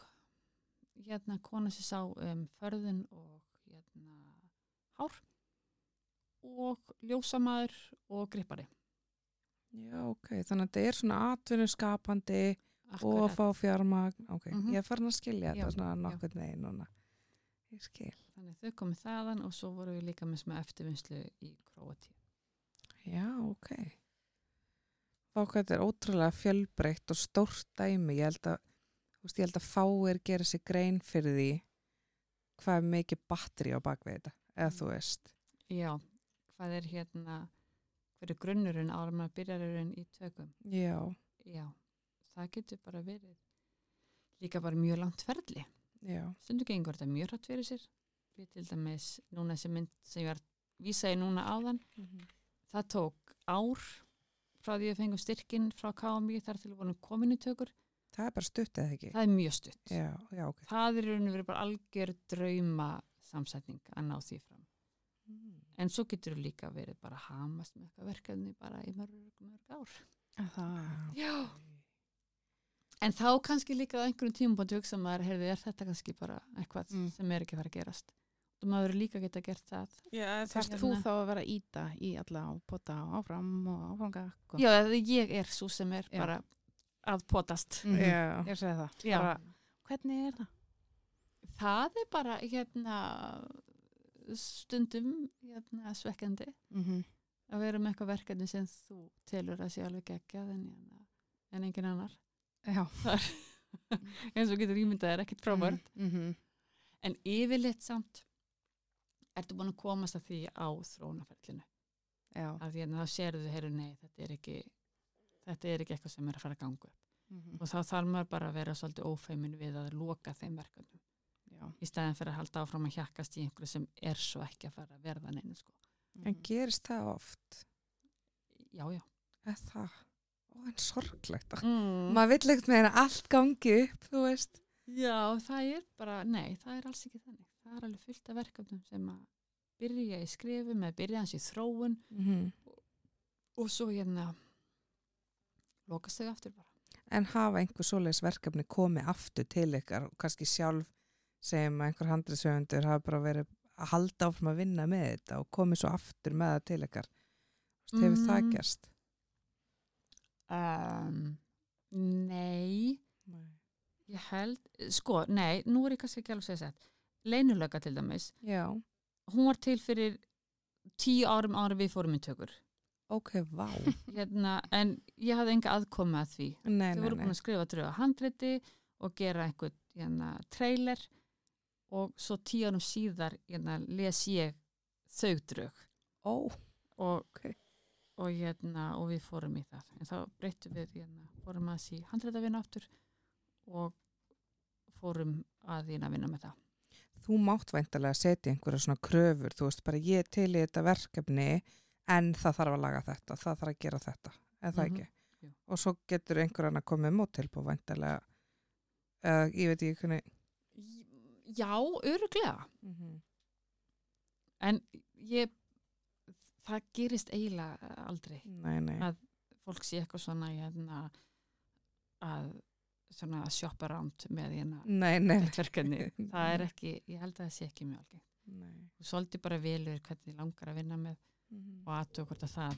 hérna kona sem sá um förðun og hérna hár og ljósamaður og grippari. Já, ok. Þannig að þetta er svona atvinnuskapandi og að Akkurat. fá fjármagn. Ok, Mhm. ég er farin að skilja Já, þetta veginn núna. Ég skil. Þannig þau komið þaðan og svo vorum við líka með smá eftirvinnslu í Króatíu. Já, ok. Fá hvað þetta er ótrúlega fjölbreytt og stórt dæmi. Ég held að, veist, ég held að fáir gera sér grein fyrir því hvað er mikið batteri á bakvið þetta, eða þú veist. Já, hvað er hérna, hver er grunnurinn ára maður byrjarurinn í tökum? Já, Já, það getur bara verið líka bara mjög langt ferli. Stundu gengur þetta mjög hratt fyrir sér. Við til dæmis, núna þessi mynd sem ég var vísaði núna áðan, það tók ár frá því að fengum styrkin frá KMI þar til við vorum komin í tökur. Það er bara stutt eða ekki? Það er mjög stutt. Já, já, ok. Það er í raun og verið bara algjör drauma samsetning að ná því fram. En svo getur þú líka verið bara að hamast með verkefni bara í mörg, mörg ár. Það. Já. En þá kannski líka á einhverjum tímubóndi hugsa maður, heyrðu, er þetta kannski bara eitthvað Mm. sem er ekki að fara að gerast. Og maður líka geta gert það. Já, Þarf þú hérna- þá að vera íta í alla og pota og áfram og áframgak og... Já, eða ég er svo sem er Já. bara að potast. Mhm. Já. Ég segi það. Bara, hvernig er það? Það er bara hérna stundum hérna, svekkjandi Mm -hmm. að vera með eitthvað verkefni sem þú telur að sé alveg geggjað en, hérna, en engin annar. Já. eins og getur ímyndað er ekkit frábært. Mm -hmm. En yfirleitt samt ertu búin að komast að því á þróunaferlinu. Já. Að því að þá sérðu þau, heyrðu, nei, þetta er ekki þetta er ekki eitthvað sem er að fara að ganga upp. Mm Og þá þarf maður bara að vera svolítið ófeimin við að loka þeim verkefnum. Já. Í staðin fyrir að halda áfram að hjakkast í einhverju sem er svo ekki að fara að verða neina, sko. En gerist það oft? Já, já. Eða það? En sorglegt. Mm. Maður vill ekkert meira að allt gangi upp, þú veist. Já, það er bara, nei, það er alls ekki þannig. Það er alveg fullt af verkefnum sem að byrja í skrifum eða byrja hans í þróun Mm -hmm. og svo hérna lokast þau aftur bara. En hafa einhver svoleiðis verkefni komið aftur til ykkar og kannski sjálf sem einhver handriðsöfundur hafa bara verið að halda áfram að vinna með þetta og komið svo aftur með það til ykkar. Hefur það Mm. gerst? Um, nei, Nei. ég held, sko, nei, nú er ég kannski ekki alveg að segja sett. Leinulöka til dæmis, Já. hún var til fyrir tíu árum ára við fórum í tökur ok, vá hérna, en ég hafði enga aðkomi að því nei, þau voru nei. búin að skrifa dröga handriti og gera einhvern hérna, trailer og svo tíu árum síðar hérna, les ég þau drög ó, og, Ok. Og, hérna, og við fórum í það. En þá breyttum við hérna, fórum að sí handritavinna aftur og fórum að hérna, vinna með það. Þú mátt væntalega setja einhverja svona kröfur, þú veist, bara ég til í þetta verkefni en það þarf að laga þetta, það þarf að gera þetta eða það Mhm, ekki? jú. og svo getur einhverjan að koma með mótilbú væntalega eða ég veit ekki hvernig Já, öruglega mm -hmm. en ég það gerist eiginlega aldrei. Nei, nei, Að- fólk sé eitthvað svona hérna, að svona að shoppa rámt með hérna nei, nei, eitt verkefni, það er ekki ég held að það sé ekki mjög nei. þú svolítið bara velur hvernig langar að vinna með Mhm. og aðtöku hvort að það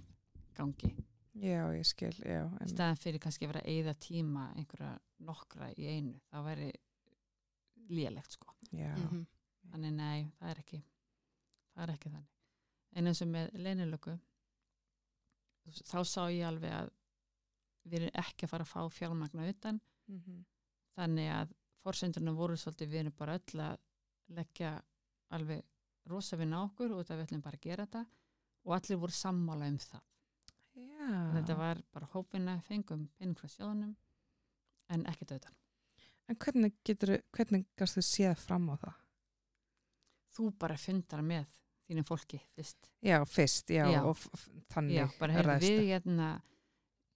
gangi. Já, ég skil, já í en, staðan fyrir kannski að vera að eyða tíma einhverja nokkra í einu það væri lélegt sko. Já, Mhm. þannig nei, það er ekki það er ekki þannig en eins og með leynilöku þá sá ég alveg að við erum ekki að fara að fá fjármagna utan. Mhm. þannig að forsendurinn voru svolítið við erum bara öll að leggja alveg rosa vinna á okkur og við ætlum bara að gera þetta. Og allir voru sammála um það. Já. þetta var bara hópina, fengum pening frá sjóðunum en ekki döðan en hvernig getur, hvernig gast þið séð fram á það? Þú bara fundar með þínu fólki fyrst já, fyrst, já, Já. og þannig Já, bara ræðst við það. hérna,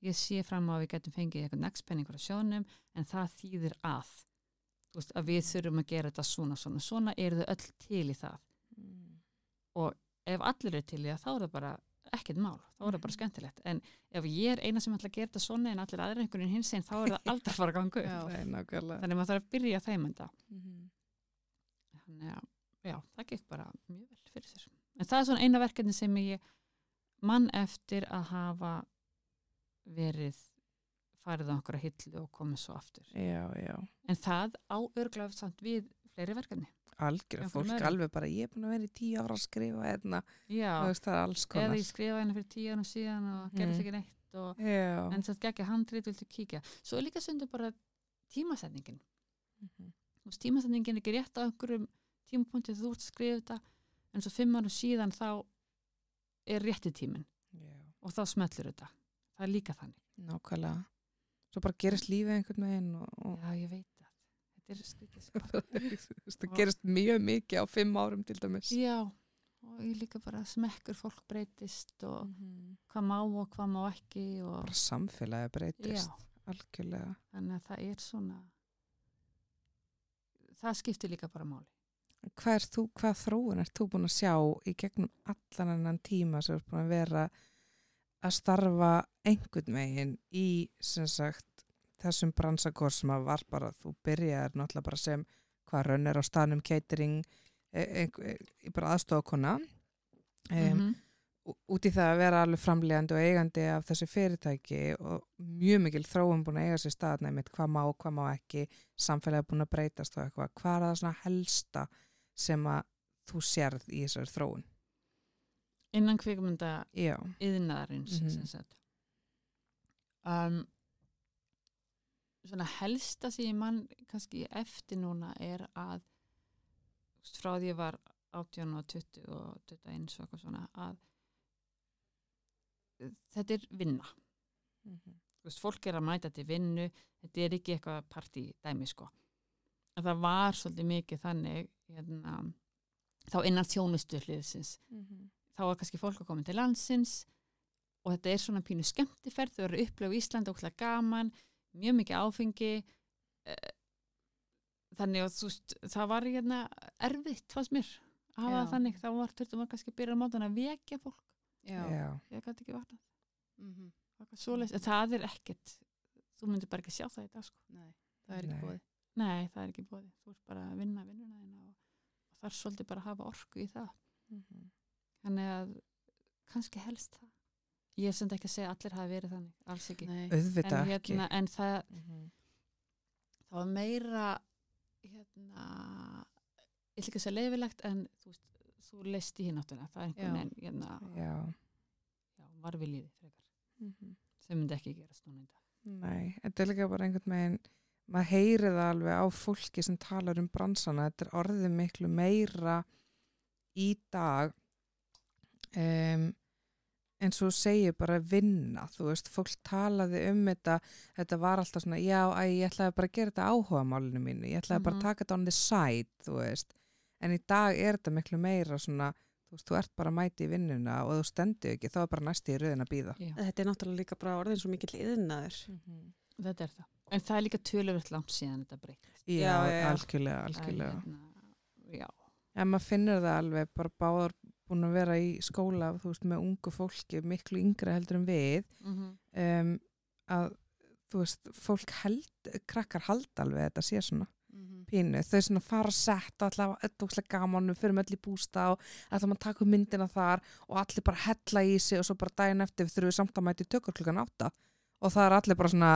ég sé fram á að við getum fengið eitthvað nextpenningur á sjónum en það þýðir að veist, að við þurfum að gera þetta svona, svona, svona eru þau öll til í það Mm. ef allir eru til í það þá er það bara ekkert mál, þá er það bara skemmtilegt en ef ég er eina sem ætla að gera þetta svona en allir aðrir einhvern veginn hins einn þá er það aldrei að fara að ganga upp þannig að maður þarf að byrja þeim enda Mhm. þannig að já, það gekk bara mjög vel fyrir sér en það er svona eina verkefni sem ég mann eftir að hafa verið farið á einhverja hillu og komið svo aftur. Já, já, en það á örglega samt við fleiri verkefni. Algjör Einhverjum fólk öðrum. alveg bara, ég er búin að vera í tíu ára að skrifa hérna, já, er eða ég skrifa hérna fyrir tíu ára síðan og gerði ekki neitt og, já, en það geggja handrið, viltu kíkja. Svo er líka sundur bara tímasetningin. Mhm. þú veist, tímasetningin er ekki rétt á einhverjum tímapunkti þegar þú ert að skrifa þetta en svo fimm ára síðan þá er rétti tíminn. Já, og þá smellur þetta. Það er líka þannig. Nákvæmlega. Svo bara gerist lífið einhvern veginn og, og já ég veit það. Þetta er skrítið sko. Það gerist mjög mikið á fimm árum til dæmis. Já og ég líka bara smekkur fólk breytist og Mhm. hvað má og hvað má ekki og bara samfélagi breytist já, algjörlega. Þannig að það er svona það skiptir líka bara máli hvað, þú, hvað þróun er þú búin að sjá í gegnum allan annan tíma sem er búin að vera að starfa einhvern veginn í sem sagt þessum bransakor sem að var bara þú byrjaðir náttúrulega bara sem hvað raun er á staðnum catering e, e, e, bara aðstofakona um, mm -hmm. út í það að vera alveg framlegandi og eigandi af þessu fyrirtæki og mjög mikil þróum búin að eiga sér staðna einmitt hvað má og hvað má ekki samfélagi búin að breytast og eitthvað hvað er það svona helsta sem að þú sérð í þessari þróun. Innan kvikmynda yðnaðarins sem sagt. Um, svona helsta sem ég mann kannski eftir núna er að frá því ég var 18 og 20 og 21 og eitthvað svona að þetta er vinna. Þú veist, fólk er að mæta til vinnu þetta er ekki eitthvað partí dæmi sko. En það var svolítið mikið þannig hérna, þá innan þjónustu hliðsins. Þá var kannski fólk að koma til landsins og þetta er svona pínu skemmtiferð þau eru upplöfu Ísland og gaman mjög mikið áfengi eh, þannig að þú veist það var hérna erfitt fannst mér að hafa það þannig. Þá var þurftum að kannski byrja á mátan að vekja fólk. Já. já, ég gæti ekki vatnað Mhm. svoleiðis, en það er ekkert þú myndir bara ekki sjá það í dag sko. Nei, það er ekki búið. nei, það er ekki bóði, þú ert bara að vinna vinnuna þína þarf svolítið bara að hafa orku í það. Þannig að kannski helst það. Ég er samt ekki að segja að allir hafi verið þannig alls ekki. En, ekki. hérna, en það, Mhm. það var meira hérna ég ætla ekki að segja leifilegt en þú, veist, þú leist í hinn áttuna það er einhvern veginn hérna, já, já, var viljiði frekar. Mhm. sem myndi ekki gerast núna í dag. Nei, þetta er líka bara einhvern veginn maður heyri það alveg á fólki sem talar um bransana, þetta er orðið miklu meira í dag um, eins og þú segir bara vinna, þú veist, fólk talaði um þetta, þetta var alltaf svona já, æ, ég ætlaði bara að gera þetta áhuga málinu mínu, ég ætlaði bara Mhm. að taka þetta on the side, þú veist, en í dag er þetta miklu meira svona þú veist, þú ert bara að mæti í vinnuna og ef þú stendur ekki, þá er bara næsti í rauðin að býða Þetta er náttúrulega líka bara orðin svo mikill yðnaður. þetta er það en það er líka töluvert langt síðan þetta breytist Já, Já, algjörlega, algjörlega. hérna, já, En maður finnur það alveg, bara báðar búin að vera í skóla, þú veist, með ungu fólki, miklu yngra heldur en við, mhm, um, að, þú veist, fólk held, krakkar halda alveg að þetta sé svona Mhm. pínu. Þau svona fara að setja, alltaf, þetta er óslega gaman, við fyrir öll í bústa og að taka upp myndina þar og allir bara hella í sig og svo bara daginn eftir þurfum við samt að mæti tökur klukkan átta og það er allir bara svona,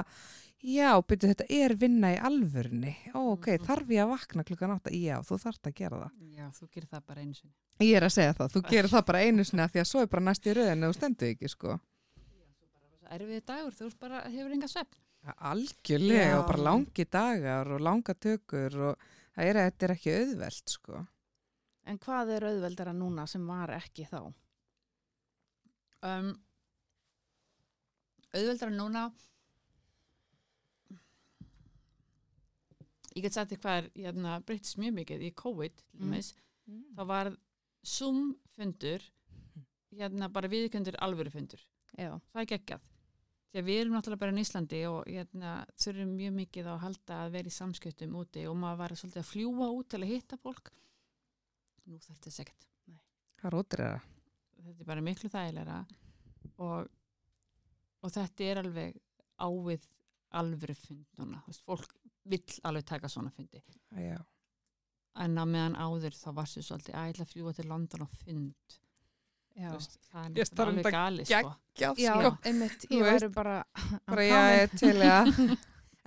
já, byrju, þetta er vinna í alvörni. Ó, ok, Mhm. þarf ég að vakna klukkan átta? Já, þú þarft að gera það. já, þú gerir það bara einu sinni Ég er að segja það, þú gerir það bara einu sinni af því að svo er bara næst í rauðinu og stendur ekki sko. erfið dagur, þú bara, hefur enga svefn Algjörlega Já. og bara langi dagar og langa tökur og það er, þetta er ekki auðvelt sko. En hvað er auðveldara núna sem var ekki þá? um, auðveldra núna. Ég get sagt þér hvað er hérna, breytist mjög mikið í COVID til Mm. dæmis, þá var Zoom fundur hérna bara viðkjöndur alvöru fundur. Já. það er geggjað. Því að við erum náttúrulega bara í Íslandi og hérna, þurfum mjög mikið á að halda að vera í samskiptum úti og maður var svolítið að fljúa út til að hitta fólk. Nú þarf þetta Hvað rótir er það? þetta er bara miklu þægilega og, og þetta er alveg ávið alvöru fund núna, Þú veist, fólk vill alveg taka svona fundi Já. en á meðan áður þá varstu svolítið að ég ætla að fljúa til London og fund veist, það er starf náttúrulega alveg gali sko. Já, sko. einmitt, ég væri bara Bara ég er til að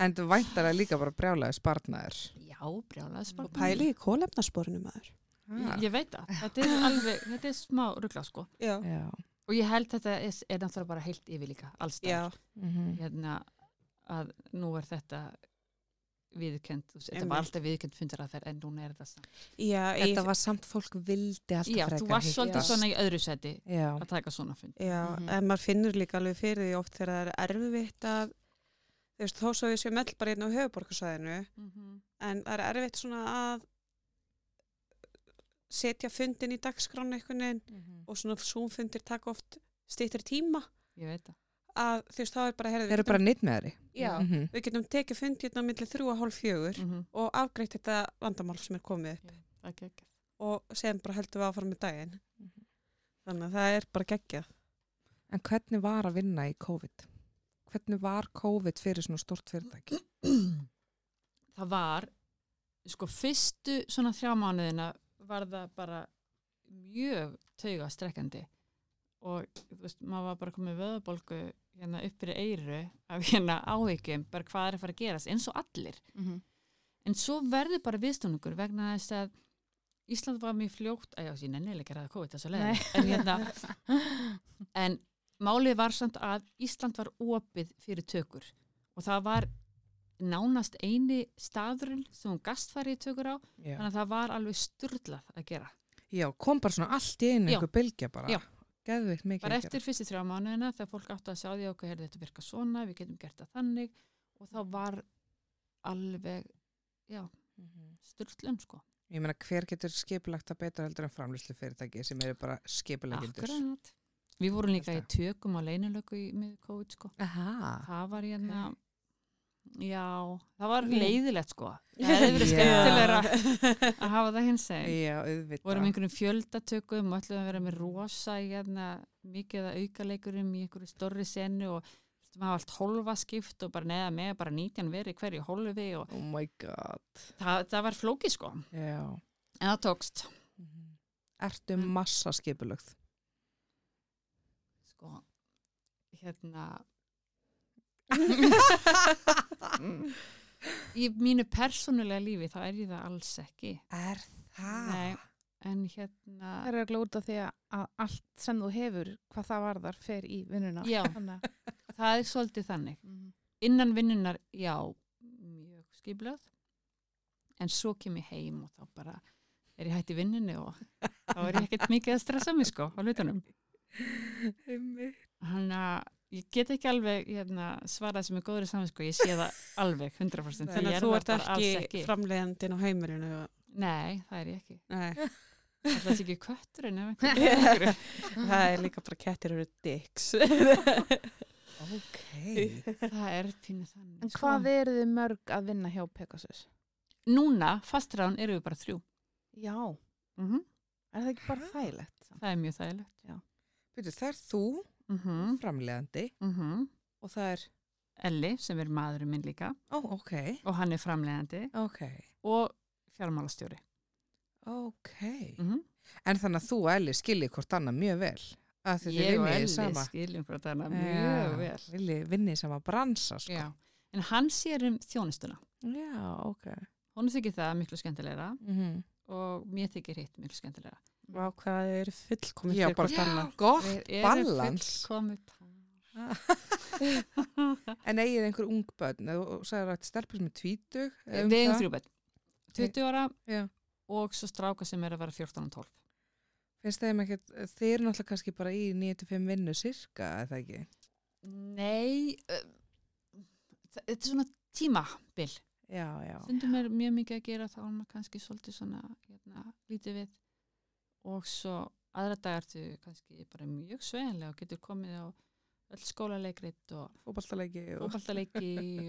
en þú væntar að líka bara brjálaði spartnaður. já, brjálaðis Og pæli í kólefnasporinu maður. ég, ég veit það, þetta er alveg þetta er smá ruggla sko Já. Já. Og ég held þetta er, er náttúrulega bara heilt yfir líka Já. allstæðar Mhm. hérna að nú er þetta viðkend, þetta var alltaf viðkend fundir að þeir en núna er þetta samt Já, Þetta ég, var samt fólk vildi alltaf Já, frekar þú varst svolítið hittast. svona í öðru seti Já. að taka svona fund. já Mhm. en maður finnur líka alveg fyrir því oft þegar það er erfitt að, þú veist, þó svo við séum öll bara einn á höfuborgarsæðinu, en það er erfitt svona að setja fundin í dagskránu einhvern veginn Mhm. og svona Zoom-fundir taka oft stýttir tíma Ég veit það. að þú veist, þá er bara, herrið, Þeir eru bara nýtt með þeirri. já, Mhm. við getum tekið fundi hérna millir þrjú og hálf fjögur Mm og afgreitt þetta vandamál sem er komið upp Það er ekki og sem bara heldur við áfram með daginn Mhm. þannig að það er bara geggjað En hvernig var að vinna í COVID? Hvernig var COVID fyrir svona stort fyrirtæki? Það var, sko, fyrstu svona þrjá mánuðina var það bara mjög tauga strekkandi og þú veist, maður var bara komið vöðabolgu hérna upp fyrir eyru af hérna áhyggjum, bara hvað er að fara að gerast eins og allir. Mhm. En svo verður bara viðstónungur vegna þess að Ísland var mjög fljótt, að já, síðan ennilega ræða COVID þessu Nei. leið, en hérna, en málið var samt að Ísland var opið fyrir tökur og það var nánast eini staðurinn sem hún gastfæri í tökur á, Já. þannig að það var alveg sturlað að gera. Já, kom bara svona allt í einu einhver bylgja bara. Já. Geðvikt mikið Bara eftir fyrstu þrjá mánuðina þegar fólk áttu að sjá því okkur, heyrðu þetta virka svona, við getum gert það þannig og þá var alveg, já, gera. Mhm. sturlum sko. Ég meina, hver getur skipulagt að betur heldur en framlýslu fyrirtæki sem eru bara skipulegjundur? Akkurat. Við vorum líka í Alltaf. tökum á leinulöku í með COVID sko. Aha. Það var hérna, já, það var leiðilegt sko. Það hefði verið skemmtilegra að hafa það hins auðvitað. vorum einhverjum fjöldatökum og ætlum að vera með rosa hérna, mikið að aukaleikurum í einhverju stórri senu og maður hafa allt hólfa skipt og bara neða með bara 19 verið hverju hólfi og Oh my god. það, það var flókið sko Já. en það tókst Mhm. Ertu massa skipulögð? sko hérna í mínu persónulega lífi þá er ég það alls ekki Er það? Nei, en hérna Það er út af því að- að allt sem þú hefur, hvað það varðar, fer í vinnuna. Já. Þannig að, það er svolítið þannig Mhm. innan vinnunar, já mjög skiplað en svo kem ég heim og þá bara er ég hætt í vinnunni og þá er ég ekkert mikið að stressa mig sko á hlutunum. Þannig að ég get ekki alveg hérna, svarað sem er góður í saminsko, ég sé það alveg 100% því Þannig að þú ert ekki, ekki. framleiðandinn á heimilinu. Nei, það er ég ekki. Nei, Það er ekki kötturinn það er líka bara kettir eru dicks. Ok. Það er pínu þannig. en sko. hvað eru þið mörg að vinna hjá Pegasus? Núna, fastráðan, eru við bara þrjú. Já, Mm er það ekki bara þægilegt? Það er mjög þægilegt. Það er þú, Mm -hmm. framlegandi, og það er, Elli, sem er maðurinn minn líka, ó, ok, og hann er framleiðandi ok, og fjármálastjóri. ok. Mm -hmm. En þannig að þú og Elli skiljið hvort annað mjög vel. Ég og Elli sama. skiljum hvort annað mjög vel. Viljið vinnið í sama bransa, sko. En hann sér um þjónustuna. Já, ok. Hún þykir það miklu skemmtilegra Mm og mér þykir hitt miklu skemmtilegra. Vá, hvað þið eru fullkomið Já, bara hvort annað. Gott Við balans. En eigið einhver ung börn, þú sagði að stelpur sem er tvítug. eða um Við eigum það? þrjú börn. 20 ára Já. og svo stráka sem er að vera 14 og 12. Finnst þeim ekkert, þið eru náttúrulega kannski bara í 9-5 vinnu sirka, eða ekki? Nei, uh, þetta er svona tímabil. Já, já. Stundum er mjög mikið að gera þá er maður kannski svolítið svona hérna, lítið við og svo aðra dagar þú kannski bara mjög sveigjanlega og getur komið á öll skólaleikrit og Fótballtaleiki og...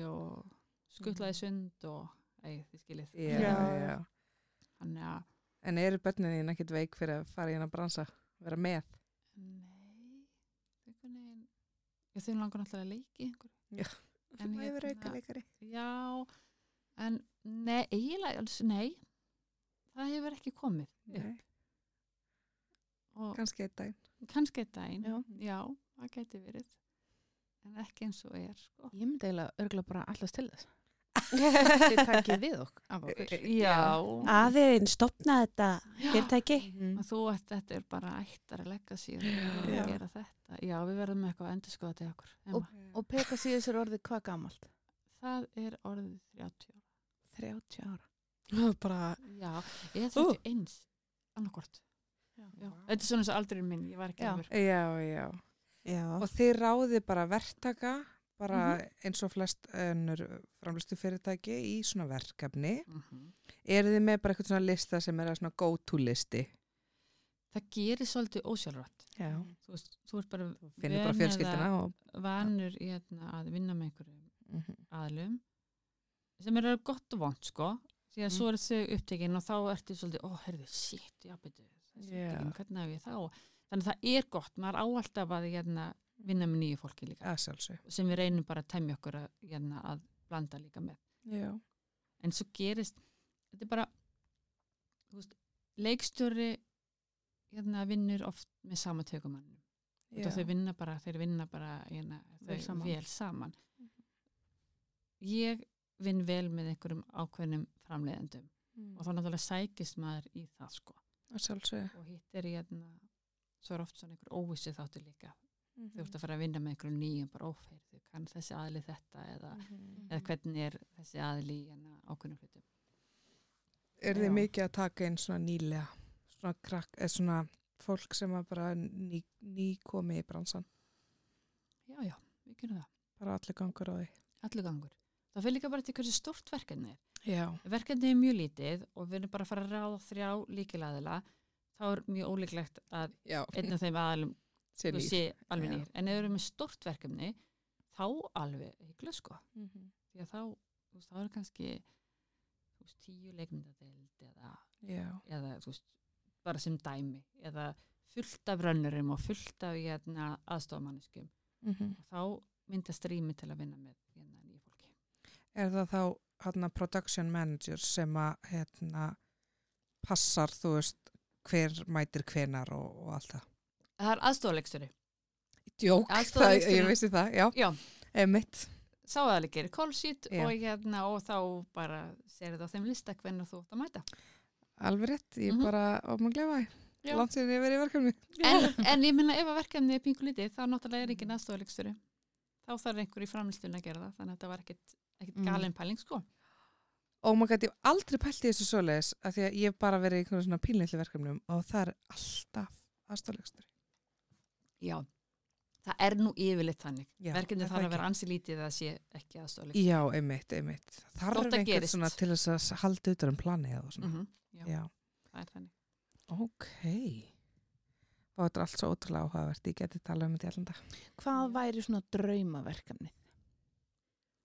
og skuttlaði sund og ei, þið skiljið. Þannig að En eru börnin þín ekkert veik fyrir að fara í hennar bransa? Vera með? Nei, einhvern veginn ég þau langar náttúrulega að leiki einhver. Já. En Þú hefur hérna- auka leikari. Já, en nei, nei það hefur ekki komið upp. Og Kannski einn dag. kannski einn daginn Já. já, það geti verið en ekki eins og er sko. Ég myndi eiginlega örgulega bara allast til þess. Þið takið við ok af okkur. já, Aðeins, stopna þetta fyrirtæki. Og þú ert þetta er bara ættar að leggja sér og Já. gera þetta já, við verðum með eitthvað að endur skoða til okkur Og-. Og Pegasus er orðið hvað gamalt? það er orðið 30 ára 30 ára. Bara, já, eða Ú. 31 annarkort Já. já. Þetta er svona eins og aldurinn minn, ég var ekki Já. alveg Já, já. já. Og þið ráðið bara verktaka, bara Mhm. eins og flest önnur framlustu fyrirtæki í svona verkefni. mm Eru þið með bara eitthvað svona lista sem er að svona go-to listi? það gerir svolítið ósjálfrætt Já. þú, veist, þú ert bara Finnir bara og... vanur í hérna, að vinna með einhverjum Mm aðlum sem eru gott og vond sko því að Mm. svo er þau upptekinn og þá ertu svolítið, ó, heyrðu, shit, já, betur upptekinn, hvernig hef ég þá þannig að það er gott, maður á alltaf að hérna, vinna með nýju fólki líka sem við reynum bara að temja okkur að, hérna, að blanda líka með Já. en svo gerist þetta er bara veist, leikstjóri hérna, vinnur oft með sama tökumannum Já. þau vinna bara, þeir vinna bara hérna, þau saman. vel saman ég vinn vel með einhverjum ákveðnum framleiðendum Mm. og þá náttúrulega sækist maður í það sko. Og hitt er hérna svo er oft svona einhver óvissi þáttu líka. Mhm. þau ert að fara að vinna með einhverjum nýjum bara óferðu, kann þessi aðli þetta eða, Mhm. eða hvernig er þessi aðli í hérna ákveðnum hlutum? Er þið mikið að taka inn svona nýlega, svona krakk, eða svona fólk sem að bara ný, ný komi í bransan? já, já, við gerum það, Bara allir gangur á því. allir gangur. Það fyrir líka bara til hversu stort verkefni er Já. verkefni er mjög lítið og við erum bara að fara að ráða þrjá líkilaðila þá er mjög ólíklegt að Já. einn af þeim aðalum Sé sé alveg nýr en ef við erum með stort verkefni þá alveg hygglega sko Mhm. því að þá, þú veist, þá er kannski þú veist, tíu leikmyndadeild eða, eða þú veist, bara sem dæmi eða fullt af rönnurum og fullt af hérna, aðstofamanneskjum Mhm. og þá myndast rými til að vinna með hérna, nýju fólki Er það þá hérna, production manager sem að hérna, passar, þú veist, hver mætir hvenar og, og allt það? það er aðstofaleikstjóri Djók, það, ég vissi það, já. Já. Sáðalegir call sheet Já. og, hérna, og þá bara sér þetta á þeim lista hvernig þú ætti að mæta alveg rétt, ég Mhm. bara ómanglega væ, Já. langt sér ég verið í verkefni. en, en ég minna ef að verkefni er pingu lítið þá náttúrulega er ekki aðstofalegstöru þá þarf einhver í framlýstunni að gera það þannig að þetta var ekkit, ekkit Mm. galin pæling sko Og maður gæti aldrei pælt í þessu svoleiðis af því að ég hef bara verið í einhvern svona pínleitli verkefnum og það er alltaf aðstoflegstur. já, það er nú yfirleitt þannig verkefni er þarf það að vera ekki? ansi lítið að sé ekki aðstofalegstöru Já, einmitt, einmitt. Þarf einhvern gerist. svona til þess að halda utan um planið mm já, Já, það er þannig ok. Og þetta er allt svo ótrúlega áhugavert, ég geti talað um þetta í allanda. Hvað væri svona draumaverkefni?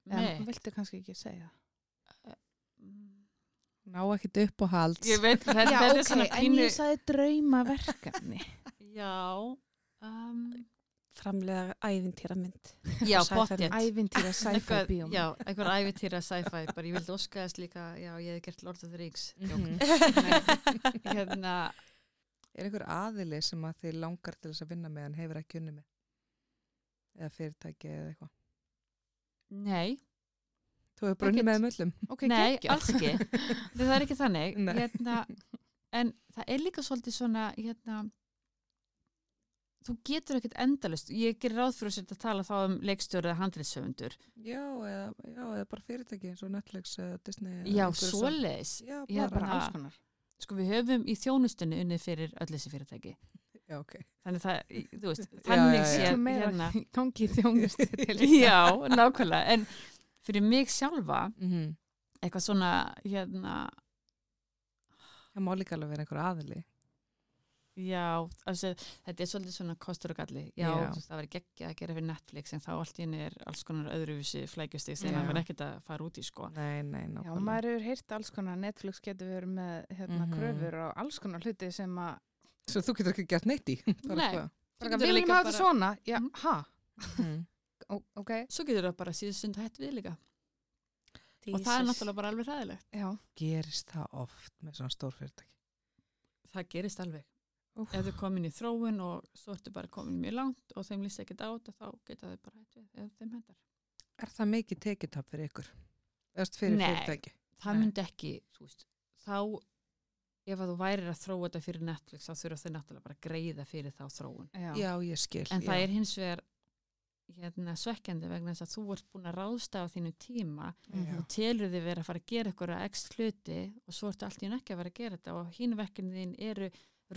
Nei. Viltu kannski ekki segja það? Ná ekkit upp og hald. ég veit þetta Já, þetta er ok, svona en pínu ég sagði draumaverkefni. já um, framlega ævintýramynd já, Sci-fi pottið mynd. Ævintýra sci-fi bíóm. Já, einhver ævitýra sci-fi bara ég vildi óska þess líka, já, ég hef gert Lord of the Rings mm Mhm. hérna, Er einhver aðili sem að þið langar til þess að vinna með en hefur ekki unni með? Eða fyrirtæki eða eitthvað? nei Þú hefur bara unni Ekkert. með þeim öllum. Ok, Nei, geggjað. alls ekki það er ekki þannig hérna, en það er líka svolítið svona hérna þú getur ekkert endalust ég gerir ráð fyrir að tala þá um leikstjóri eða handriðsöfundur Já eða, já, eða bara fyrirtæki eins og Netflix eða Disney. já, einhverju svo- svoleiðis Já, Já, bara. bara alls konar. sko við höfum í þjónustunni unnið fyrir öll þessi fyrirtæki Já, ok. þannig það, þú veist, Já, þannig já, já. sé hérna, gangi til. já, nákvæmlega en fyrir mig sjálfa Mm eitthvað svona hérna, Það má líka alveg vera einhver aðili. já, altså, þetta er svolítið svona kostur og galli já, Já. þú veist, það var geggja að gera fyrir Netflix en þá allt í henni er alls konar öðruvísi flækjustig sem það verður ekkert að fara út í sko Nei, nei, Já, maður hefur heyrt alls konar, Netflix getur verið með hérna, Mhm. kröfur og alls konar hluti sem að, Svo þú getur ekki gert neitt í. Nei. við viljum líka hafa þetta svona, já, Mhm. ha, Mhm. Ó, ok, svo getur það bara síðust stund hætt við líka og það er náttúrulega bara alveg ræðilegt já, Gerist það oft með svona stór fyrirtæki? það gerist alveg Úff. ef þau komin í þróun og svo ertu bara komin mjög langt og þeim líst ekkert á þetta þá geta þau bara hætt við ef þeim hendar Er það mikið tekjutap fyrir ykkur? Eðast fyrir Nei. fyrirtæki? það Nei. myndi ekki, þú veist, þá ef að þú værir að þróa þetta fyrir Netflix þá þurfa þau náttúrulega bara að greiða fyrir þá þróun já, Já, ég skil. en það já. er hins vegar hérna, svekkjandi vegna þess að þú ert búin að ráðstafa þínu tíma Já. og telur þið verið að fara að gera eitthvað x hluti og svo ertu allt í enn ekki að vera að gera þetta og hín verkefni þín eru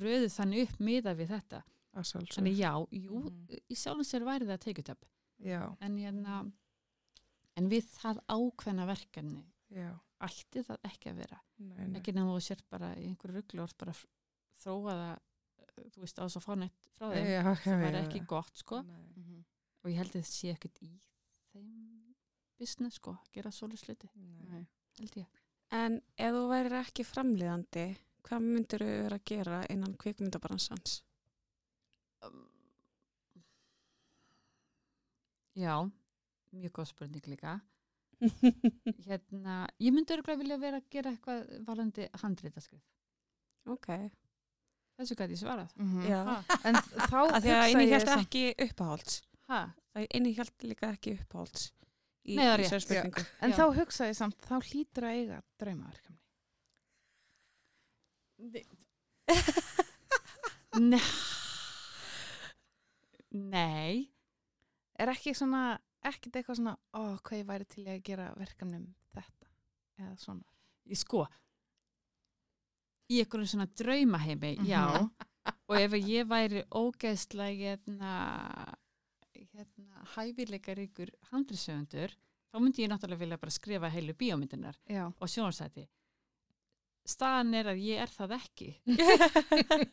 röðu þannig upp miða við þetta Að þannig já, jú, Mhm. í sjálfum sér væri það tekjutöp Já, en, hérna, en við það ákveðna verkefni já. ætti það ekki að vera Nei, nei. ekki nefnum þú sér bara í einhverju ert bara að þróa það eh, þú veist á þess að fá neitt frá þeim Já, já, það væri ekki gott sko Nei, Mhm. Og ég held að það sé ekkert í þeim business sko, að gera svolítið sluti nei. held ég En ef þú værir ekki framleiðandi, hvað myndir þú vera að gera innan kvikmyndabransans? Já, mjög góð spurning líka hérna, ég myndi örgulega vilja vera að gera eitthvað varandi handritaskrift ok. þessu gæti ég svarað Mhm. Já. ha, en þá Af því að hugsa ég samt- ekki uppáhalds. Ha, Það inni hjælt líka ekki uppáhalds í þessari spurningu. en Já. þá hugsa ég samt, þá hlýtur að eiga draumaverkefni. Nei. Nei. Er ekki svona, ekkert eitthvað svona ó, hvað ég væri til að gera verkefni um þetta, eða svona. Ég sko í einhverjum svona draumaheimi já, Mhm. og ef ég væri ógeðslega hérna, hæfileikaríkur handriðsöfundur þá myndi ég náttúrulega vilja bara skrifa heilu bíómyndinar já, og sjónarsæti staðan er að ég er það ekki.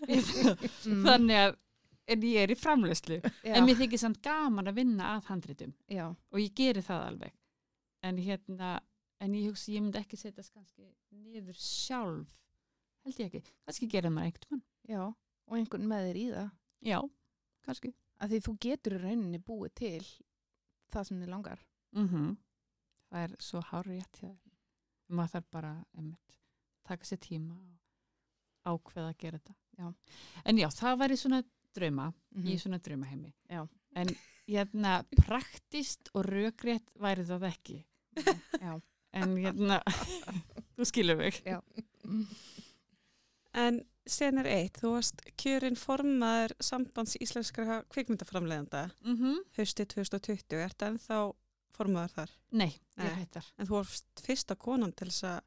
Mm. þannig að en ég er í framlöslu já, en mér þykir samt gaman að vinna að handritum. Já, og ég geri það alveg. En hérna en ég hugsi ég myndi ekki setjast kannski niður sjálf. Held ég ekki, kannski gera maður einhvern mann já og einhvern með þér í það. Já, kannski að því þú getur í rauninni búið til það sem þið langar mm það er svo hjá þér maður þarf bara einmitt, taka sér tíma og ákveða að gera þetta Já. en já, það væri svona drauma Mhm. í svona draumaheimi Já. en hérna praktist og rökrétt væri það ekki já, en hérna þú skilur mig Já. En sen er eitt, þú varst kjörin formaður sambands íslenskra kvikmyndaframleiðanda Mm -hmm. haustið 2020, ertu ennþá formaður þar? Nei, ég Nei. hættar. En þú varst fyrsta konan til þess að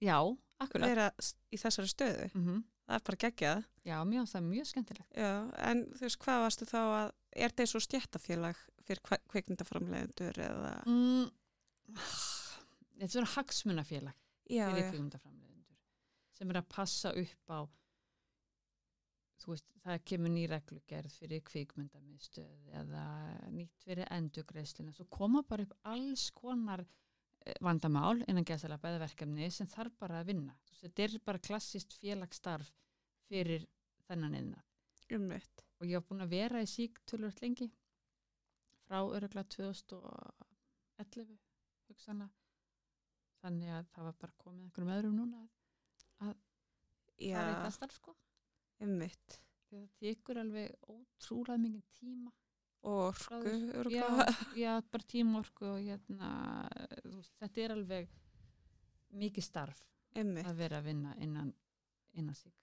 Já, akkurat. vera í þessari stöðu. Mm Það er bara geggjað. Já, mjög, það er mjög skemmtilegt. Já, en þú veist, hvað varstu þá að, er það svo stjættafélag fyrir kvikmyndaframleiðendur eða? Mm. Þetta er svona hagsmunafélag fyrir já, kvikmyndaframleiðendur sem er að passa upp á veist, það kemur ný reglugerð fyrir kvikmyndamiðstöð eða nýtt fyrir endugreisluna svo koma bara upp alls konar eh, vandamál innan gæðsala bæðverkefni sem þarf bara að vinna. Þetta er bara klassist félagsstarf fyrir þennan innan ummitt. og ég var búin að vera í sík tölvöld lengi frá öruglega 2011 hugsanlega. Þannig að það var bara komið einhverjum öðrum núna Já, fara í það starf sko ummitt. því það tekur alveg ótrúlega mikið tíma Og orku, já, já, bara tímorku og hérna þú veist, þetta er alveg mikið starf Ummitt. að vera að vinna innan, innan sík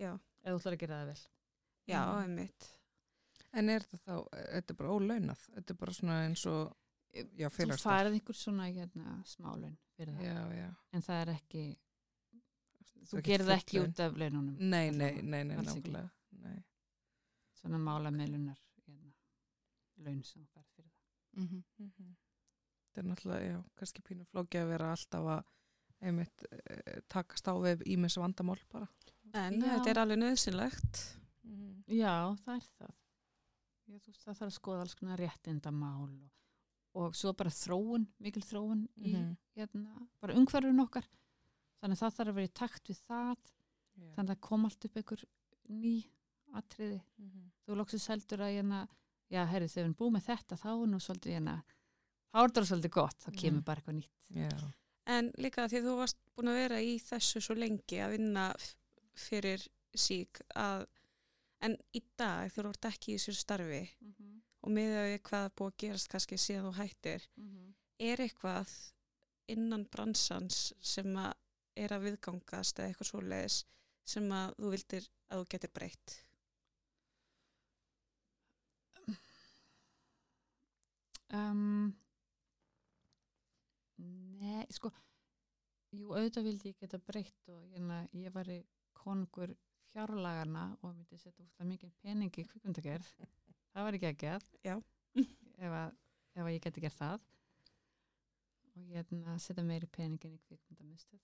Já. ef þú ætlar að gera það vel Já, ummitt. En er þetta þá, þetta er bara ólaunað? Þetta er bara svona eins og, já, þú farið einhver svona hérna, smálun fyrir það Já, já. en það er ekki er þú það ekki út af laununum Nei, nei, nei, nei, nákvæmlega. Nei. svona málamelunar hérna, laun sem þú færð fyrir það Mhm. Mhm. Þetta er náttúrulega, já, kannski pínu flóki að vera alltaf að einmitt eh, takast á við ímis vandamál bara. En Já. þetta er alveg nöðsynlegt. Mhm. já, það er það Já, þú veist, það þarf að skoða alls konar réttindamál og, og svo bara þróun mikil þróun í Mhm. hérna, bara umhverfun okkar þannig að það þarf að vera í takt við það Já. þannig að kom allt upp einhver ný atriði Mhm. þú loksins heldur að hérna, já, herri, þegar við erum búið með þetta þá er nú svolítið hérna, þá er það svolítið gott, þá kemur Mhm. bara eitthvað nýtt Já. En líka því þú varst búin að vera í þessu svo lengi að vinna fyrir sík að en í dag þú ert ekki í þessu starfi mm -hmm. og miðað við hvað búið að gerast kannski síðan þú hættir er eitthvað innan bransans sem að er að viðgangast eða eitthvað svoleiðis sem að þú vildir að þú getur breytt? Um, Nei, sko jú, auðvitað vildi ég geta breytt og hérna, ég var í konungur fjárlagarna og myndi setja útla mikið peningi kvikundagerð það var ekki að Já. ef, að, ef að ég geti gert það. Og hérna setja meiri peningin í kvikmyndamistöð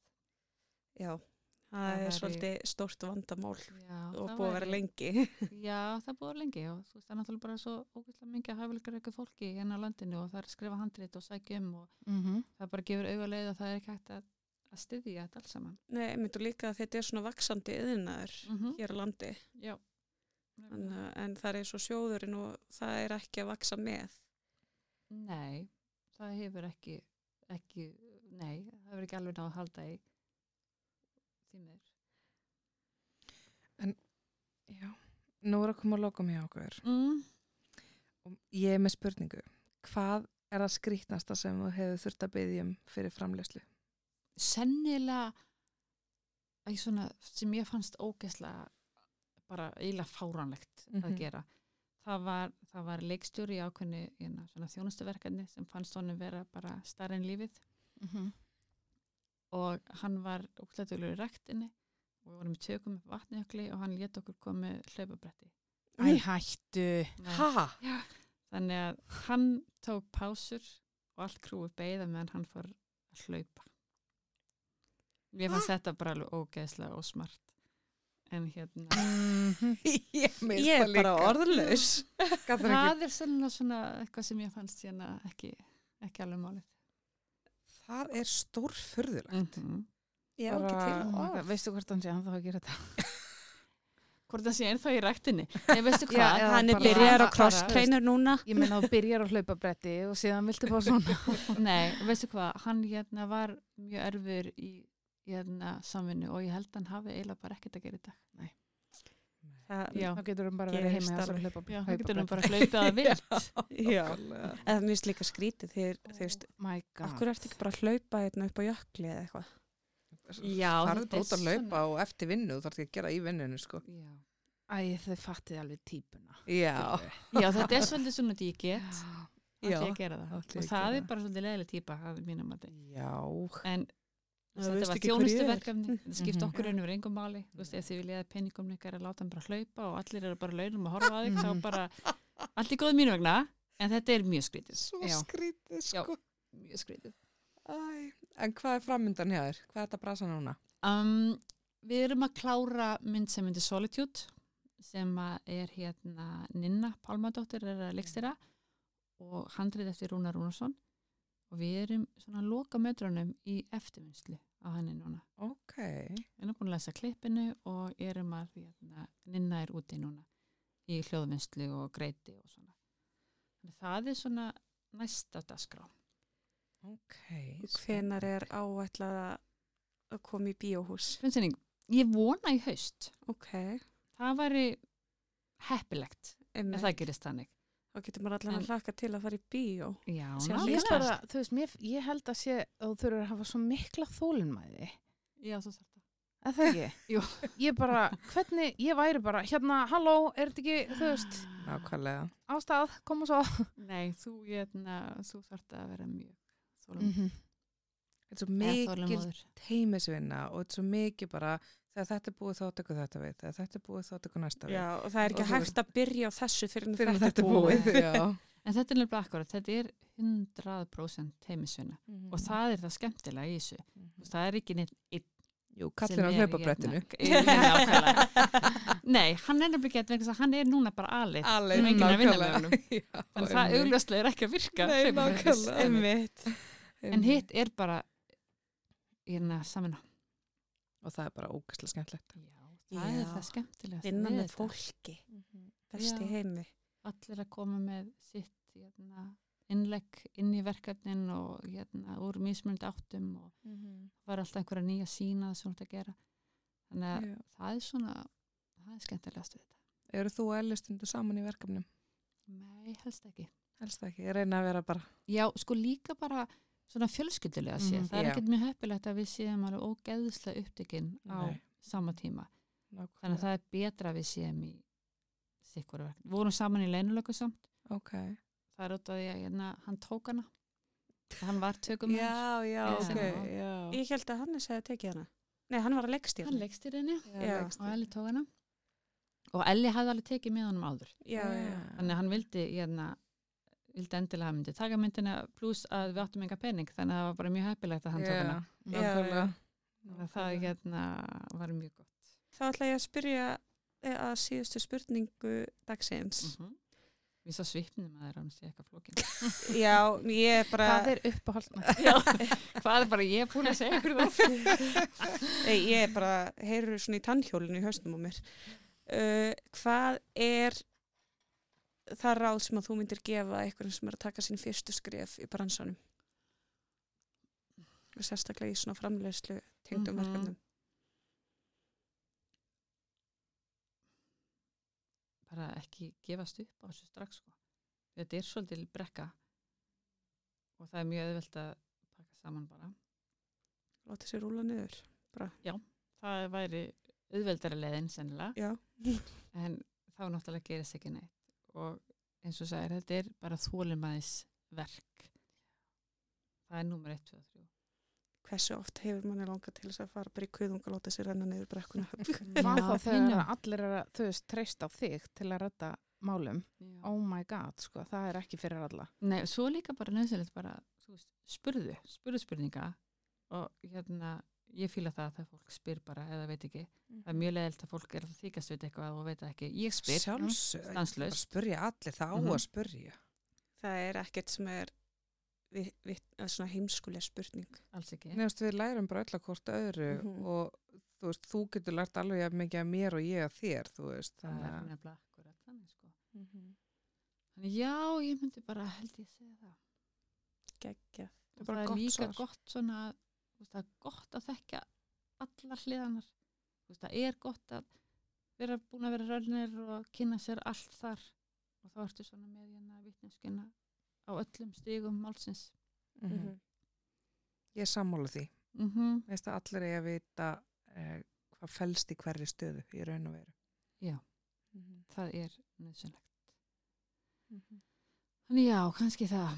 Já, það, Það er svolítið stórt vandamál Já, og búið að vera lengi Já, það búið að vera lengi og það er náttúrulega bara svo ógæslega mikið að hæfileikar eitthvað fólki hérna á landinu og það er að skrifa handrit og sækja um og Mhm. það bara gefur auðvitað að það er ekki hægt að, að styðja þetta alls saman. Nei, ég myndu líka að þetta er svona vaksandi yðinaður Mm -hmm. hér á landi Já. en, en það er svo sjóðurinn og það er ekki að vaksa með Nei, það hefur ekki, ekki, nei, það hefur ekki alveg náð að halda í því meður. Já. Nú er að koma að loka mér okkur. Mm. Og ég er með spurningu. Hvað er að skrítnasta sem þú hefur þurft að byggja um fyrir framleyslu? Sennilega svona, sem ég fannst ógeðslega bara eiginlega fáránlegt að Mhm. gera. Það var, það var leikstjóri í ákveðinu hérna, svona þjónustuverkefni sem fannst honum vera bara starri en lífið Mhm. Og hann var útlættulegur í rektinni og við vorum í tökum upp vatniökli og hann lét okkur komið hlaupabretti. Æ, hættu. Ha? Já. Þannig að hann tók pásur og allt krúið beigða meðan hann fór að hlaupa. Ég fannst þetta bara alveg ógeðslega og smart. En hérna, Mhm. ég, Ég er bara orðlaus Gat það er sennilega svona eitthvað sem ég fannst hérna ekki, ekki alveg málið. Það er stórfurðulegt. Mm -hmm. Ég á ekki Bara- til Oh my orð. God, Veistu hvort hann sé hann þá að gera þetta? Hvort það sé ennþá í rektinni. Nei, veistu Já, hvað? Hann er bara- byrjar á bara- cross-trainer núna Ég meina þú byrjar á hlaupabretti og síðan viltu fá svona. Nei, veistu hvað? Hann hérna var mjög erfur í hérna samvinnu og ég held að hann hafi eiginlega bara ekkert að gera í dag. Það-. Þá getur hann bara Gerist verið heima og hlaupa Já, það getur hann hlaupabretti. bara hlaupið að vilt. Já. Eða finnst líka skrítið þegar þú veist, Oh my god. okkur ertu ekki bara að hlaupa hérna upp á jökli eða eitthvað Já, farðu þetta bara er út að laupa svona- og eftir vinnu, þú þarf ekki að gera í vinnunni sko. Já. Æ, þau fattið alveg típuna. Já, Já, þetta er svolítið svona að ég get Já. að það Þá og að það er það. bara svolítið leðileg típa að mínum mati já, en Það þetta var er. þjónustuverkefni þetta skipt Mhm. okkur einu verið engum máli þú veist, ef þið viljaði penningum ykkar að láta hann bara hlaupa og allir eru bara launum að horfa að þig þá Mhm. bara, allt er góð mínu vegna en þetta er mjög skrítið svo Já. skrítið Já. sko. mjög skrítið Æ, en hvað er framöndan hjá þér? Hvað er þetta brasa núna? um, við erum að klára mynd sem myndir Solitude sem er hérna Ninna Pálmadóttir er að leikstýra og handrið eftir Rúnar Rúnarsson og við erum svona loka mötrunum í eftirvinnslu á henni núna. Ok, Við erum búin að lesa klippinu og erum að hérna, Ninna er úti núna í hljóðvinnslu og greiti og svona. Þannig það er svona næsta dagskrá. Ok. Hvenar er áætlað að koma í bíóhús? Finnsinning, ég vona í haust. Ok, það væri heppilegt ef það gerist þannig þá getur maður allan En- að hlaka til að fara í bíó. Já, Ég, bara, þú veist, mér, ég held að sé að þú þurfur að hafa svo mikla þólinmæði. Já, svo það Er það ekki? Jú. Ég bara, hvernig, ég væri bara, hérna, halló, er þetta ekki, þú veist, Nákvæmlega. ástæð, koma svo. Nei, þú, hérna, þú þarf að vera mjög þólum -hmm. Þetta er svo mikil mikil teimisvinna og þetta er svo mikið bara þegar þetta er búið þá tekur þetta við, þegar þetta er búið þá tekur næsta við. Já, og það er ekki Og hægt að byrja á þessu fyrir, Fyrir en þetta er búið. Já. En þetta er nefnilega akkurat, þetta er 100% heimisvinna Mhm. og það er það skemmtilega í þessu Mhm. það er ekki neitt einn Jú, hlaupabrettinu. hérna- Nákvæmlega. Nei, hann er nefnilega ekki vegna þess að hann er núna bara alið þannig að það augljóslega er ekki að virka Nei. En hitt er bara hérna samina Og það er bara ógæslega skemmtlegt. Já, það er Já. það skemmtilega Vinna með fólki, besti Já. heimi. allir að koma með sitt hérna, innlegg inn í verkefnin og hérna, úr mismunandi áttum og það er alltaf einhverja nýja sína sem þú ert að gera þannig að Já. það er svona það er skemmtilegast við þetta Eru þú og Elli stundu saman í verkefnum? Nei, helst ekki Helst ekki, ég reyna að vera bara Já, sko líka bara svona fjölskyldulega sé, Mhm, það er ekkert mjög heppilegt að við séum alveg ógeðslega upptekinn á Nei. sama tíma þannig að nákvæmlega. það er betra að við séum í sikkur verk. Við vorum saman í leinulöku samt Ok. það er út af því að hérna, hann tók hana hann var tökum Já, já, Já. ok. Já. Ég held að Hannes hefði tekið hana. Nei, hann var að leggst í hann hana. leggst í reyni Já. leggst og Elli tók hana og Elli hafði alveg tekið með honum áður Já, já. þannig að hann vildi hérna, vildi endilega að hann myndi taka myndina pluss að við áttum enga pening þannig að það var bara mjög heppilegt að hann tók hana Já, nákvæmlega. þannig að það hérna, var mjög gott Þá ætla ég að spyrja að síðustu spurningu dagsins. mm -hmm. við svo svipnum að það er hann sé eitthvað flókin Já, ég er bara, Það er uppáhald. hvað er bara ég er búin að segja ykkur það Nei, ég er bara, heyrur svona í tannhjólinu í haustum á mér. Uh, hvað er það ráð sem að þú myndir gefa einhverjum sem er að taka sín fyrstu skref í bransanum? Sérstaklega í svona framleiðslu tengdum Mhm. verkefnum. bara ekki gefast upp á þessu strax sko. þetta er svolítil brekka og það er mjög auðvelt að taka saman bara Láta sér rúla niður. það væri auðveldari leiðin sennilega Já. en þá náttúrulega gerist ekki neitt og eins og sagðir, þetta er bara þólimaðis verk það er nummer 1, 2 og 3 Hversu oft hefur manni langað til þess að fara bara í kuðung og láta sér renna niður brekkuna? Já, þegar allir er að, veist, treyst á þig til að redda málum. Já. Oh my god, sko, það er ekki fyrir alla. Nei, svo líka bara nöðsynlegt bara, veist, spurðu, spurðu spurninga og hérna, ég fíla það þegar fólk spyr bara eða veit ekki. Það er mjög leðilt að fólk er að þykast veit eitthvað og veit það ekki. Ég spyr. Bara spurja allir, það á Mhm. að spurja. Það er ekkert sem er við, við, svona heimskulega spurning. alls ekki. Nefnst við lærum bara öll að hvort öðru Mhm. og þú veist, þú getur lært alveg mikið að mér og ég að þér, veist. það er að... nefnilega akkurat þannig, sko. Mhm. Þannig já, ég myndi bara held ég að segja það. Gekkja. Það er Og bara það gott líka svar. gott svona, þú veist, það er gott að þekka allar hliðanar. Veist, það er gott að vera búin að vera rönnir og kynna sér allt þar og þá ertu svona með hérna vitneskina á öllum stigum málsins. Mhm. Ég er sammála því. mm veist að allir er að vita eh, hvað felst í hverri stöðu í raun og veru Já. Mhm. það er nöðsynlegt Mhm. þannig já, kannski það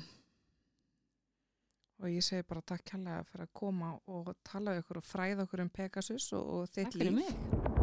og ég segi bara takk kærlega fyrir að koma og tala við ykkur og fræða okkur um Pegasus og, og þitt Takk fyrir líf. mig